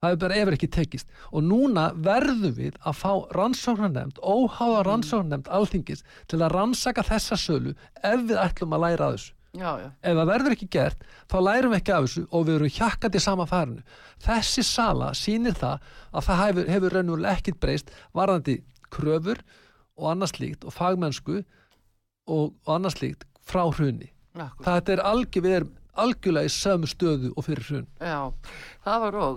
það hefur bara efur ekki tekist. Og núna verðum við að fá rannsóknarnemnd, óháða rannsóknarnemnd alþingis til að rannsaka þessa sölu ef við ætlum að læra þessu Já, já. ef það verður ekki gert þá lærum við ekki af þessu og við erum hjakkandi í sama færinu þessi sala sýnir það að það hefur, hefur raunverulega ekkit breyst varðandi kröfur og annars líkt og fagmennsku og, og annars líkt frá hrunni þetta er algjör, við erum algjörlega í sömu stöðu og fyrir hrun. Já, það var og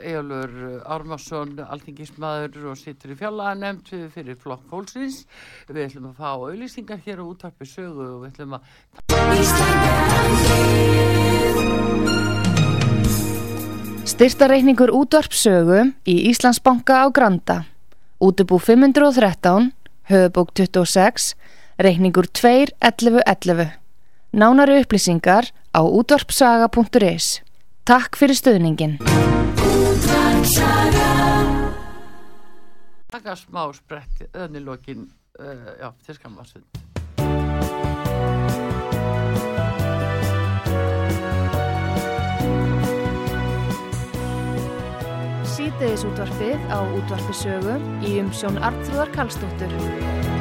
Ejálur Ármarsson alþingismadur og sittur í fjallaðanemt fyrir flokk fólksins. Við ætlum að fá auðlýsingar hér á útvarpi sögu og við ætlum að Styrtareikningur útvarpsögu í Íslandsbanka á Granda. Útubú 513 höfubók 26 reikningur 2.11.11 Nánari upplýsingar á útvarpsaga.is Takk fyrir stöðningin. Takk að smá sprett öðnilokin, uh, já, til skammarsund. Sýteðis útvarfið á útvarfisögu í umsjón Artrúðar Kallstóttur.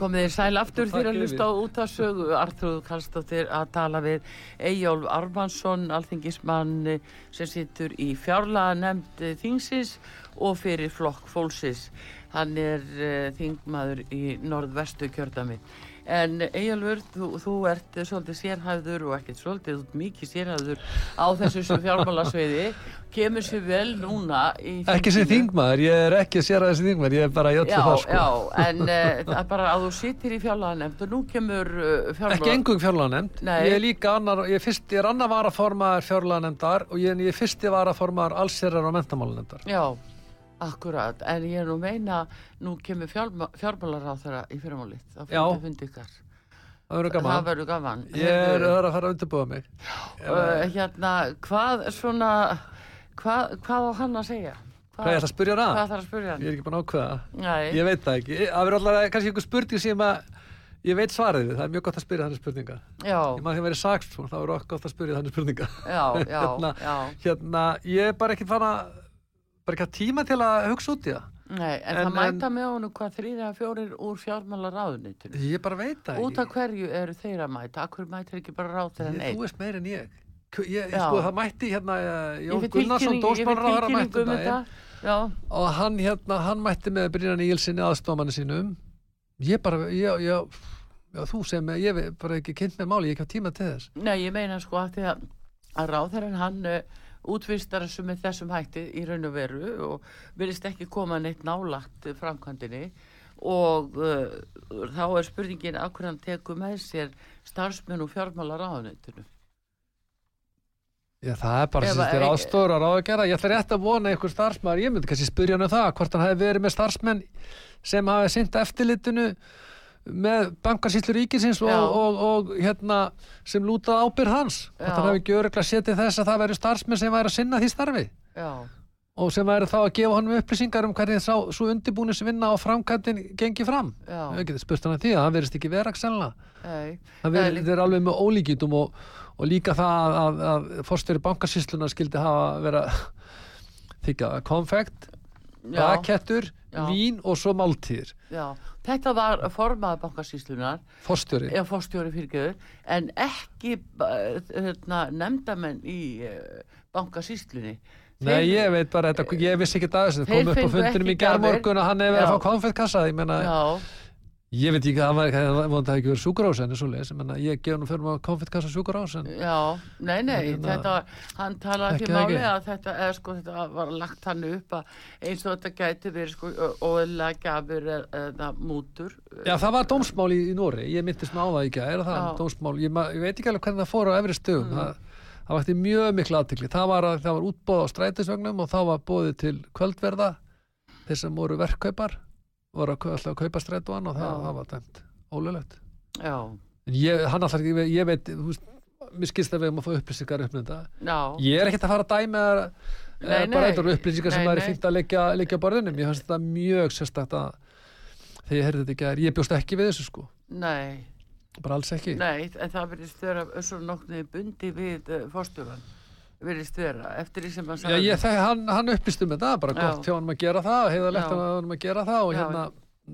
Komið þér sæl aftur fyrir að hlusta á út af sögu Artrúð Kallstóttir að tala við Eyjólf Armansson alþingismann sem sittur í fjárlaga nefnd þingsins og fyrir flokk fólksins. Hann er uh, þingmaður í norðvestu kjördami En Egilur, þú, þú ert svolítið sérhæður og ekkert svolítið, þú ert mikið sérhæður á þessu fjármálasveiði. Kemur sér vel núna í þinginu. Ekki sem þingmaður, ég er ekki sérhæður sem þingmaður, ég er bara í öllu það sko. já, en uh, það er bara að þú sittir í fjármálanemnd og nú kemur uh, fjármála... Ekki engung fjárlaganefnd, Nei. ég er líka annar, ég er, fyrst, ég er annar varaformaður fjárlaganefndar og ég, ég er fyrsti varaformaður allsherrar og mentamálanefndar. Já, akkurat, en ég er nú meina, nú kemur fjármálar á þeirra í fyrirmálið, þá Já. fundi fundi ykkar. Það verður Það gaman. verður gaman. Ég er, það er að fara að undirbúa mig. uh, hérna, hvað svona, hvað, hvað á hann að segja? Hvað ég ætla að spyrja hana? Hvað þarf að spyrja hann? Ég er ekki búin að ákveða. Nei, Ég veit það ekki. Það verður alltaf kannski einhver spurning sem að ég veit svarið við. Það er mjög gott að spyrja þannig spurninga. já, Ég maður því að verið sagt þá er okkur gott að spyrja þannig spurninga. já, já, Hérna, já. Hérna, ég er bara ekki fann að, bara ekki að tíma til að hugsa út í það. Nei, en, En- það mæta með honum hvað þrýra fjórir úr fjármálar ráðunitinu. Ég bara veit það Út af hverju eru þeir að mæta? Akkur mætir ekki bara ráð Ég, neitt? þú veist meir en ég. Ég, ég sko, það mætti hérna eh, Ég Jón Gunnarsson, ég dósmannráðara mætti tilkynningu um um þetta. og hann hérna, hann mætti með Brynjan Ílsinni aðstofamanni sínum ég bara, ég, ég þú sem, ég veit bara ekki kynnt með máli, ég ekki á tíma til þess nei, ég meina sko að því að, að ráðherran hann uh, útvistar þessu með þessum hætti í raun og veru og virðist ekki koma neitt nálagt framkvæmdini og uh, þá er spurningin af hverju hann tekur með sér starfsmenn og fjármálar ráðunitinu. Já, það er bara sem að- þetta er ástóra ráð að gera. Ég ætla rétt að vona einhver starfsmæður, ég myndi kannski spyrja hann um það, hvort hann hefði verið með starfsmenn sem hafi sinnt eftirlitinu með bankarsýtlu ríkisins og, og, og, hérna sem lútað ábyrð hans. Hvort Já. hann hefði ekki öruglega setið þess að það væri starfsmenn sem væri að sinna því starfi. Já, og sem væri þá að gefa honum upplýsingar um hvernig sá, svo undirbúnisvinna og framkvæmdin gengi fram. spurt hann að því að hann verðist ekki vera Það Það er verið, alveg með ólíkítum og, og líka það að, að, að fórstjóri bankasýsluna skildi hafa vera þykja konfekt, já, rakettur, Já. vín og svo máltíðir. já. Þetta var formað bankasýslunar Fórstjóri. en ekki ba- hérna, nefndamenn í uh, bankasýslunni Nei, ég veit bara, þetta, ég vissi ekki að þessu, Þeir kom upp á fundinum í gerðmorgun og hann hefur verið að fá konfektkassa, ég meina, Já, ég veit ekki að það hafi ekki verið sjúkurás en ég gef nú fyrir maður konfektkassa sjúkurás en já, nei, nei Hérna, þetta, hann talaði ekki ekki máli ekki. að þetta, eða, sko, þetta var lagt hann upp að eins og þetta gæti verið sko, óðlega gafur eða mútur Já, það var dómsmál í, í Nóri, ég myndist með á það í gær, það ég, ég veit ekki alveg hvernig það fór á efri stöðum, Mm. það, það vakti mjög miklu aðtikli, það var, að, það var útbóð á strætisvögnum og það var bóðið til kvöldverða, þeir sem voru verkkaupar, kau- alltaf að kaupa strætuan og það, það var dæmt ólulegt. Já, En ég, hann alltaf, ég, ég veit, þú veist, mér skilst að við erum að fá upplýsingar upp með þetta. já, Ég er ekkert að fara að dæma þar, Nei, bara eitthvað upplýsingar sem Nei, væri nei. fínt að leggja, leggja á borðinu. Mér fannst þetta mjög sérstakt að þegar ég heyrði þetta ekki ég bjóst ekki við þessu sko, nei bara alls ekki. Nei, en það verðist vera svo nokknið bundi við uh, fórstjóran verðist vera, eftir því sem hann Já, ég, það, hann, hann upplýst um þetta, bara gott hjá hann að gera það, heiðalegt Já. hjá hann að gera það og hérna,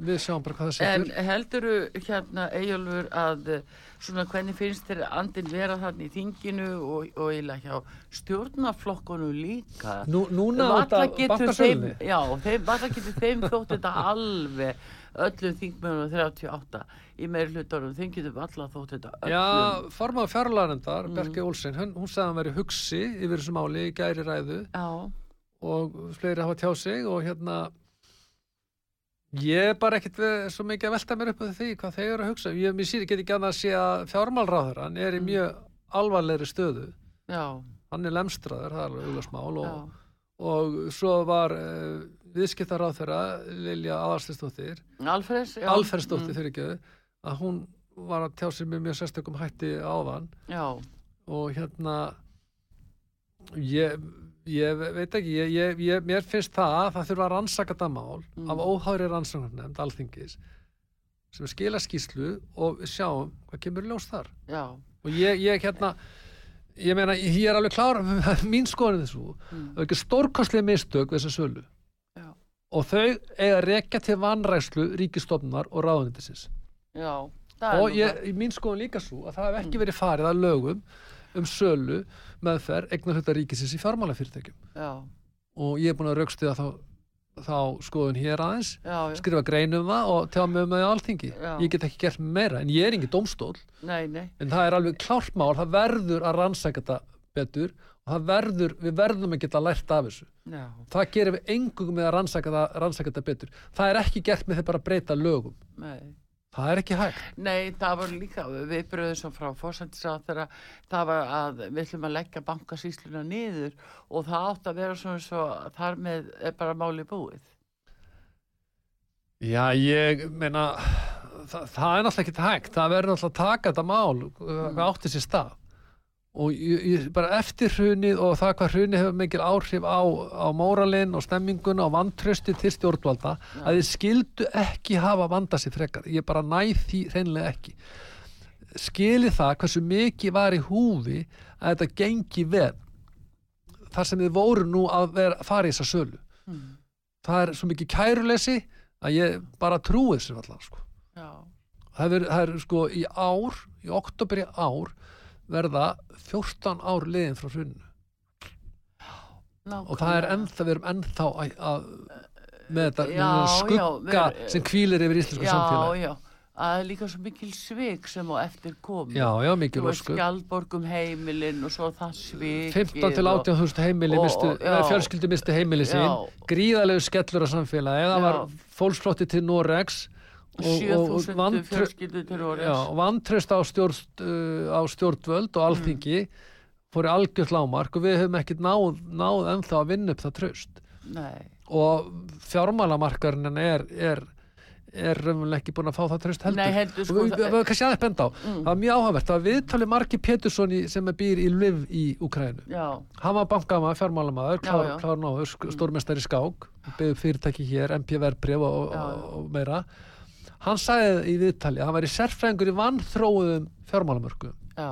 við sjáum bara hvað það En setur. helduru hérna Eyjólfur að eh, svona hvernig finnst þér andin vera þarna í þinginu og, og eiginlega hjá stjórnaflokkunum líka Nú, núna getur þeim, bankasölunni. já, þeim, varla getur þeim þótt þetta alveg öllum þingmennum 38 í meiri hlutunum, þeim getur varla þótt þetta öllum Já, formaður fjárlaganendar, Mm. Berke Olsen, hún, hún sagði að hann veri hugsi yfir þessu máli í gæri ræðu já, og fleiri hafa tjá sig og hérna ég er bara við, svo mikið að velta mér upp af því hvað þeir eru að hugsa. Ég mér sýri get ekki annað að sé að fjármálráður, hann er í Mm. mjög alvarlegri stöðu. já, Hann er lemstraður, það er alveg auðvarsmál og, og svo var uh, viðskiptaráð þeirra Lilja Aðarslistóttir já. Alferðsdóttir mm, ekki að hún var að tjá sig með mjög sérstökum hætti áðan. Og hérna ég, ég veit ekki ég, ég, mér finnst það að það þurfa að rannsaka þetta mál Mm. af óhári rannsóknarnefnd alþingis sem skila skýslu og sjáum hvað kemur ljós þar. Já. Og ég, ég hérna ég meina, ég er alveg klár mín skoðin þessu mm, það er ekki stórkostlega mistök við þessa sölu. Og þau eiga rekja til vanræslu ríkistofnunar og er og ég, í mín skoðun líka svo að það hef ekki Mm. verið farið að lögum um sölu meðferð eignar hluta ríkisins í fjármálafyrirtækjum. Já, og ég er búin að raukstuða þá þá skoðun hér aðeins já, já. skrifa grein um það og tjá mig um það í alþingi. Já. ég get ekki gert meira en ég er ekki dómstól Nei, nei, en það er alveg klárt mál, það verður að rannsækja þetta betur verður, við verðum að geta lært af þessu. Já, það gerir við engum með að rannsækja það, rannsækja þetta betur. Það er ekki gert með þeir bara breyta lögum. Nei. það er ekki hægt. Nei, það var líka viðbröðu sem frá fórsættisráþara það var að við ætlum að leggja bankasýsluna niður og það átt að vera svona svo þar með er bara máli búið. Já, ég meina það, það er náttúrulega ekki hægt. Það verður náttúrulega að taka þetta mál hvað átti sér stað og ég, ég, bara eftir hrunið og það hvað hrunið hefur mikil áhrif á, á móralinn og stemminguna og vantrösti til stjórnvalda að þið skildu ekki hafa vanda sér frekar. Ég bara næð því hreinlega ekki. Skilið það hversu mikið var í húfi að þetta gengi vel. Þar sem þið voru nú að vera, fara í þessa sölu. Mm. það er svo mikið kæruleysi að ég bara trúi þessu allan sko. Það er sko í ár í oktober í ár verða 14 ár liðin frá hrunnu og það er ennþá, við erum ennþá að, að með þetta Já, með já, skugga við erum- sem kvílir yfir íslensku Já, samfélag já, að það er líka svo mikil svik sem á eftir komi. já, já, mikil veist, ósku skjaldborgum heimilinn og svo það svik. 15 til 18 þúsund heimili já. fjölskyldu misti heimili sín Já. gríðalegu skellur á samfélagi það Já. var fólksflótti til Noregs 7000 vantrö- fjölskyldu til orðis. Já, og vantraust á, stjórn, uh, á stjórnvöld og alþingi fór í algjört lámark og við höfum ekkert náð, náð ennþá að vinna upp það traust. Nei, og fjármálamarkarinn er, er, er raunverulega ekki búin að fá það traust heldur. Nei, heldur, og sko, við, við, við kannski aðeins benda á Mm. það var mjög áhugavert, það var viðtalið Marki Pétursson í, sem er býr í Liv í Ukrænu hann var bankamaður, fjármálamaður, klár náður, sk- stórmestari skák byggði fyrirtæki hér, MP verbref og, og, og meira hann sagði í viðtali að hann væri sérfræðingur í vannþróuðum fjármálamörku já.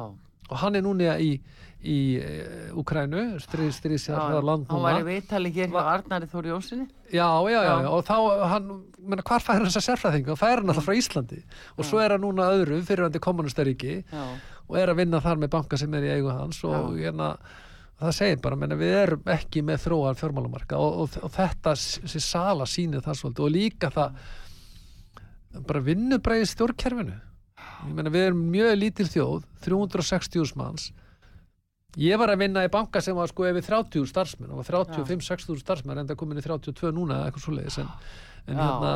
og hann er núna í, í Ukrænu, stríð, stríðsjárðar land Hann var í núna viðtali hér hjá Arnari Þóri Jónssoni. já, já, já, Já. já, og þá hann, menna, hvar fær hann þessa sérfræðingu? hann fær hann alltaf frá Íslandi? Og svo er hann núna öðru fyrirvændi kommunustaríki Já, og er að vinna þar með banka sem er í eigu hans. Og hérna það segir bara, menna, við erum ekki með þróan fjármálamarka og, og, og þetta þessi sala sýnir það svolítið. Og líka það bara vinnubræði stjórnkerfinu. Ég menna við erum mjög lítil þjóð 360.000 manns. Ég var að vinna í banka sem var sko yfir 30 starfsmenn. Og var 35-60 starfsmenn enda komin í 32 núna eða eitthvað svoleiðis en, en Já. hérna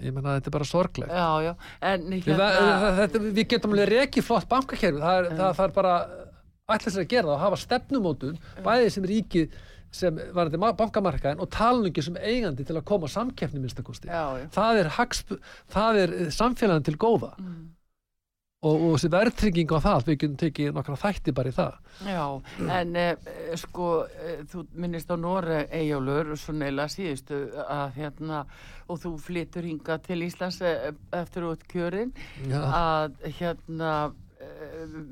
ég menna þetta er bara sorglegt. Já, já. En hérna, hérna... þetta, við getum alveg rekið flott bankakerfi. Það, er, það þarf bara ætla sér að gera það og hafa stefnumótun bæði sem ríkið sem var þetta bankamarkaðin og talningi sem eigandi til að koma á samkeppni minnstakosti það er, er samfélagin til góða. Mm. og, og þessi verðtrygging á það við getum tekið nokkra þætti bara í það. Já, en eh, sko, eh, þú minnist á Nóra Eyjólfur, svo neila síðustu að hérna, og þú flyttur hinga til Íslands eh, eftir út kjörin, Já. að hérna, eh,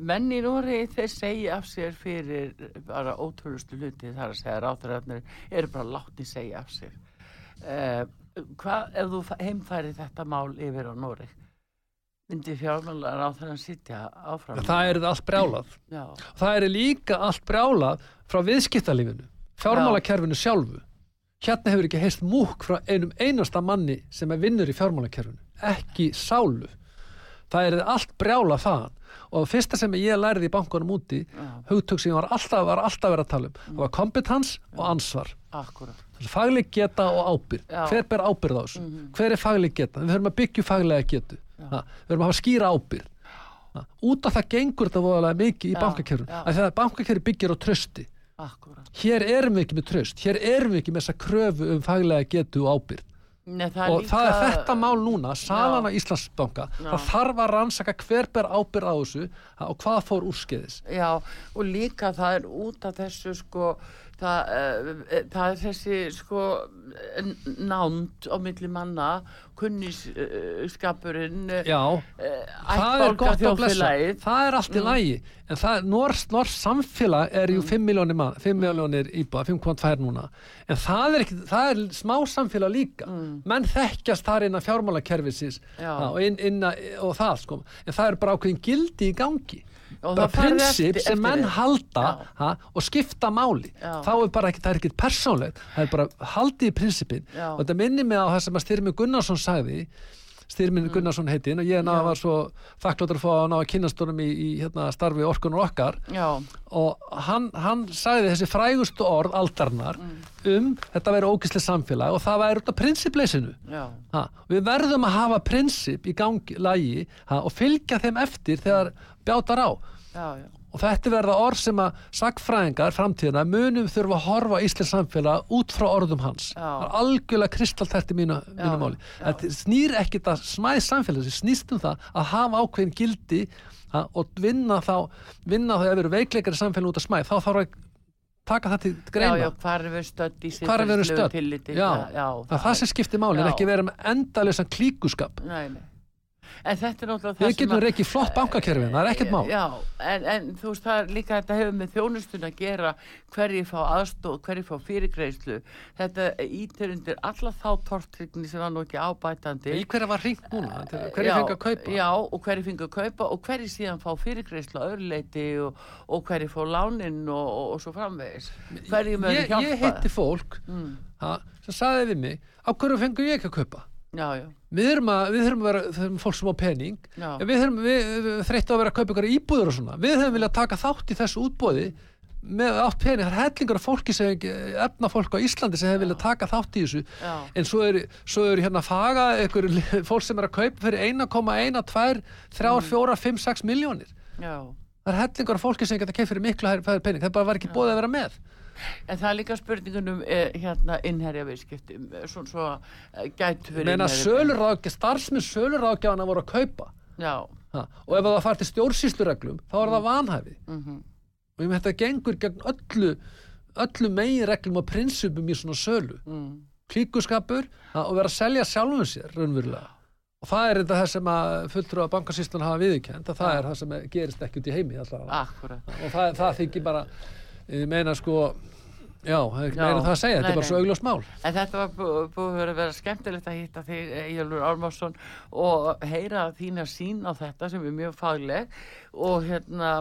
menn í Nóri þeir segja af sér fyrir bara ótrúlustu hluti, þar að segja ráþurarnir eru bara látni segja af sér. Eh, hvað, ef þú heimfæri þetta mál yfir á Nóri? Myndi fjármálar á þannig að sitja áfram? það er allt brjálað Já, það er líka allt brjálað frá viðskiptalífinu fjármálakerfinu sjálfu hérna hefur ekki heist múk frá einum einasta manni sem er vinnur í fjármálakerfinu ekki sálu það er allt brjálað þaðan. Og fyrsta sem ég lærði í bankunum úti hugtök sem var alltaf, var alltaf verið að tala um það var kompetens og ansvar. Fagleg geta og ábyrð Já. hver ber ábyrð á þessu, hver er fagleg geta? Við höfum að byggja faglega getu. Ha, við höfum að hafa skýra ábyrð ha, út af það gengur þetta voðalega mikið í já. af því að bankakerfi byggir á trösti Akkurat. hér erum við ekki með tröst hér erum við ekki með þessa kröfu um faglega getu og ábyrð Nei, það og það er þetta mál núna, salan á Já. Íslandsbanka það þarf að rannsaka hver ber ábyrð á þessu og hvað fór úrskeiðis Já, og líka það er út af þessu sko, það, uh, það er þessi sko nánd á milli manna, kunnisskapurinn, uh, já, það er gott að blessa. það er allt í lægi en það, norsk, norsk samfélag er jú 5 miljónir, mann, 5 miljónir íbúa 5,2 núna. En það er, ekki, það er smá samfélag líka. Menn þekkjast þar innan fjármálakerfisins. Já. ha, og, inn, inna, og það sko. En það er bara ákveðin gildi í gangi bara prinsip sem menn því. halda ha, og skipta máli Já. þá er bara ekki, það er ekki persónlegt það er bara haldið í prinsipin Já. og þetta minnir mig á það sem að Styrminn Gunnarsson sagði Styrminn Gunnarsson heitinn og ég ná Mm. Var svo þakkláttur að fá að ná að kynast honum í, í hérna, starfi orkunar okkar Já, og hann, hann sagði þessi frægustu orð aldarnar Mm. um þetta væri ógislega samfélag og það væri út af prinsipleysinu Ha, við verðum að hafa prinsip í gangi, lagi ha, og fylgja þeim eftir þegar bjátar á já, já. og þetta verða orð sem að sagfræðingar framtíðina munum þurfa að horfa á Íslands samfélag út frá orðum hans Já. það er algjörlega kristaltært í mínu, mínu Já, máli já. þetta snýr ekkit að smæð samfélag sem snýst um það að hafa ákveðin gildi ha, og vinna þá vinna þá ef eru veikleikar í samfélag út af smæð þá þarf að taka það til Já, greina já, við í hvar er verið stödd tilliti? já, já, það er það sem skiptir máli en Já. ekki vera með endalösan klíkuskap Nei, nei. En þetta er náttúrulega það við getum reikið flott bankakerfin, það er ekkert mál. Já, en, en þú veist það er líka þetta hefur með þjónustun að gera hverji fá aðstóð, hverji fá fyrirgreislu þetta ítir undir alla þá tortrygni sem var nú ekki ábætandi. Í hverja var ringt núna, hverju Já, fengi að kaupa? Já, og hverju fengi að kaupa og hverju síðan fá fyrirgreislu að öðru leiti og, og hverju fá lánin og, og, og svo framvegis. Ég, ég hitti fólk mm, ha, sem sagði við mig á hverju fengur ég ekki að kaupa Já, já, við þurfum að, við þurfum að vera þurfum fólk sem á pening. Við þurfum við, við þreyttu að vera að kaupa ykkur íbúður og svona. Við höfum viljað taka þátt í þessu útbóði með átt pening, það er hellingur af fólki sem efna fólk á Íslandi sem hefur viljað taka þátt í þessu. Já, en svo eru svo er hérna faga ykkur fólk sem er að kaupa fyrir 1,1, 2, 3, 4, 5, 6 miljónir það er hellingur af fólki sem geta keitt fyrir miklu pening, það bara var ekki bóðið að vera með En það er líka spurningunum eh, hérna innherja viðskipti svo, svo eh, gætu verið meina söluráðgjaf, starfsminn söluráðgjafana voru að kaupa. Já, ha. og ef það fær til stjórnsýslureglum þá er það vanhæfi. Mhm, og ég með þetta gengur gegn öllu öllu megin reglum og prinsipum í svona sölu. Mm, klíkuskapur ha, og vera að selja sjálfum sér raunverulega. Og það er þetta sem að fulltrú að bankasýslan hafa að það er það sem gerist ekki út í heimi akkurat. Og það, það þykir bara ég meina sko já, er Já. meina það að segja, þetta er bara svo augljóst mál. En þetta var bú- búið að vera skemmtilegt að hitta þig, Jölfur Ármásson og heyra þína sín á þetta sem er mjög fagleg og hérna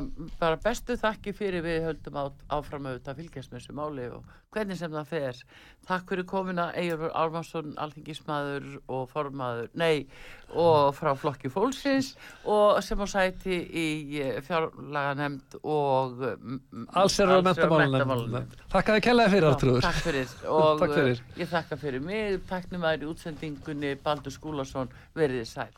bara bestu þakki fyrir við höldum áfram auðvitað að fylgjast með þessu máli og hvernig sem það fer. Takk fyrir komuna Jölfur Ármásson, alþingismadur og formaður, nei, og frá flokki fólksins og sem á sæti í fjárlaga nefnd og mm, alls er á allsherjar- mentamálanefnd Takk að þið kellaði fyrir Artrúður Takk fyrir og Takk fyrir. uh, ég þakka fyrir mig, taknum aðri útsendingunni Baldur Skúlason, verið sæl.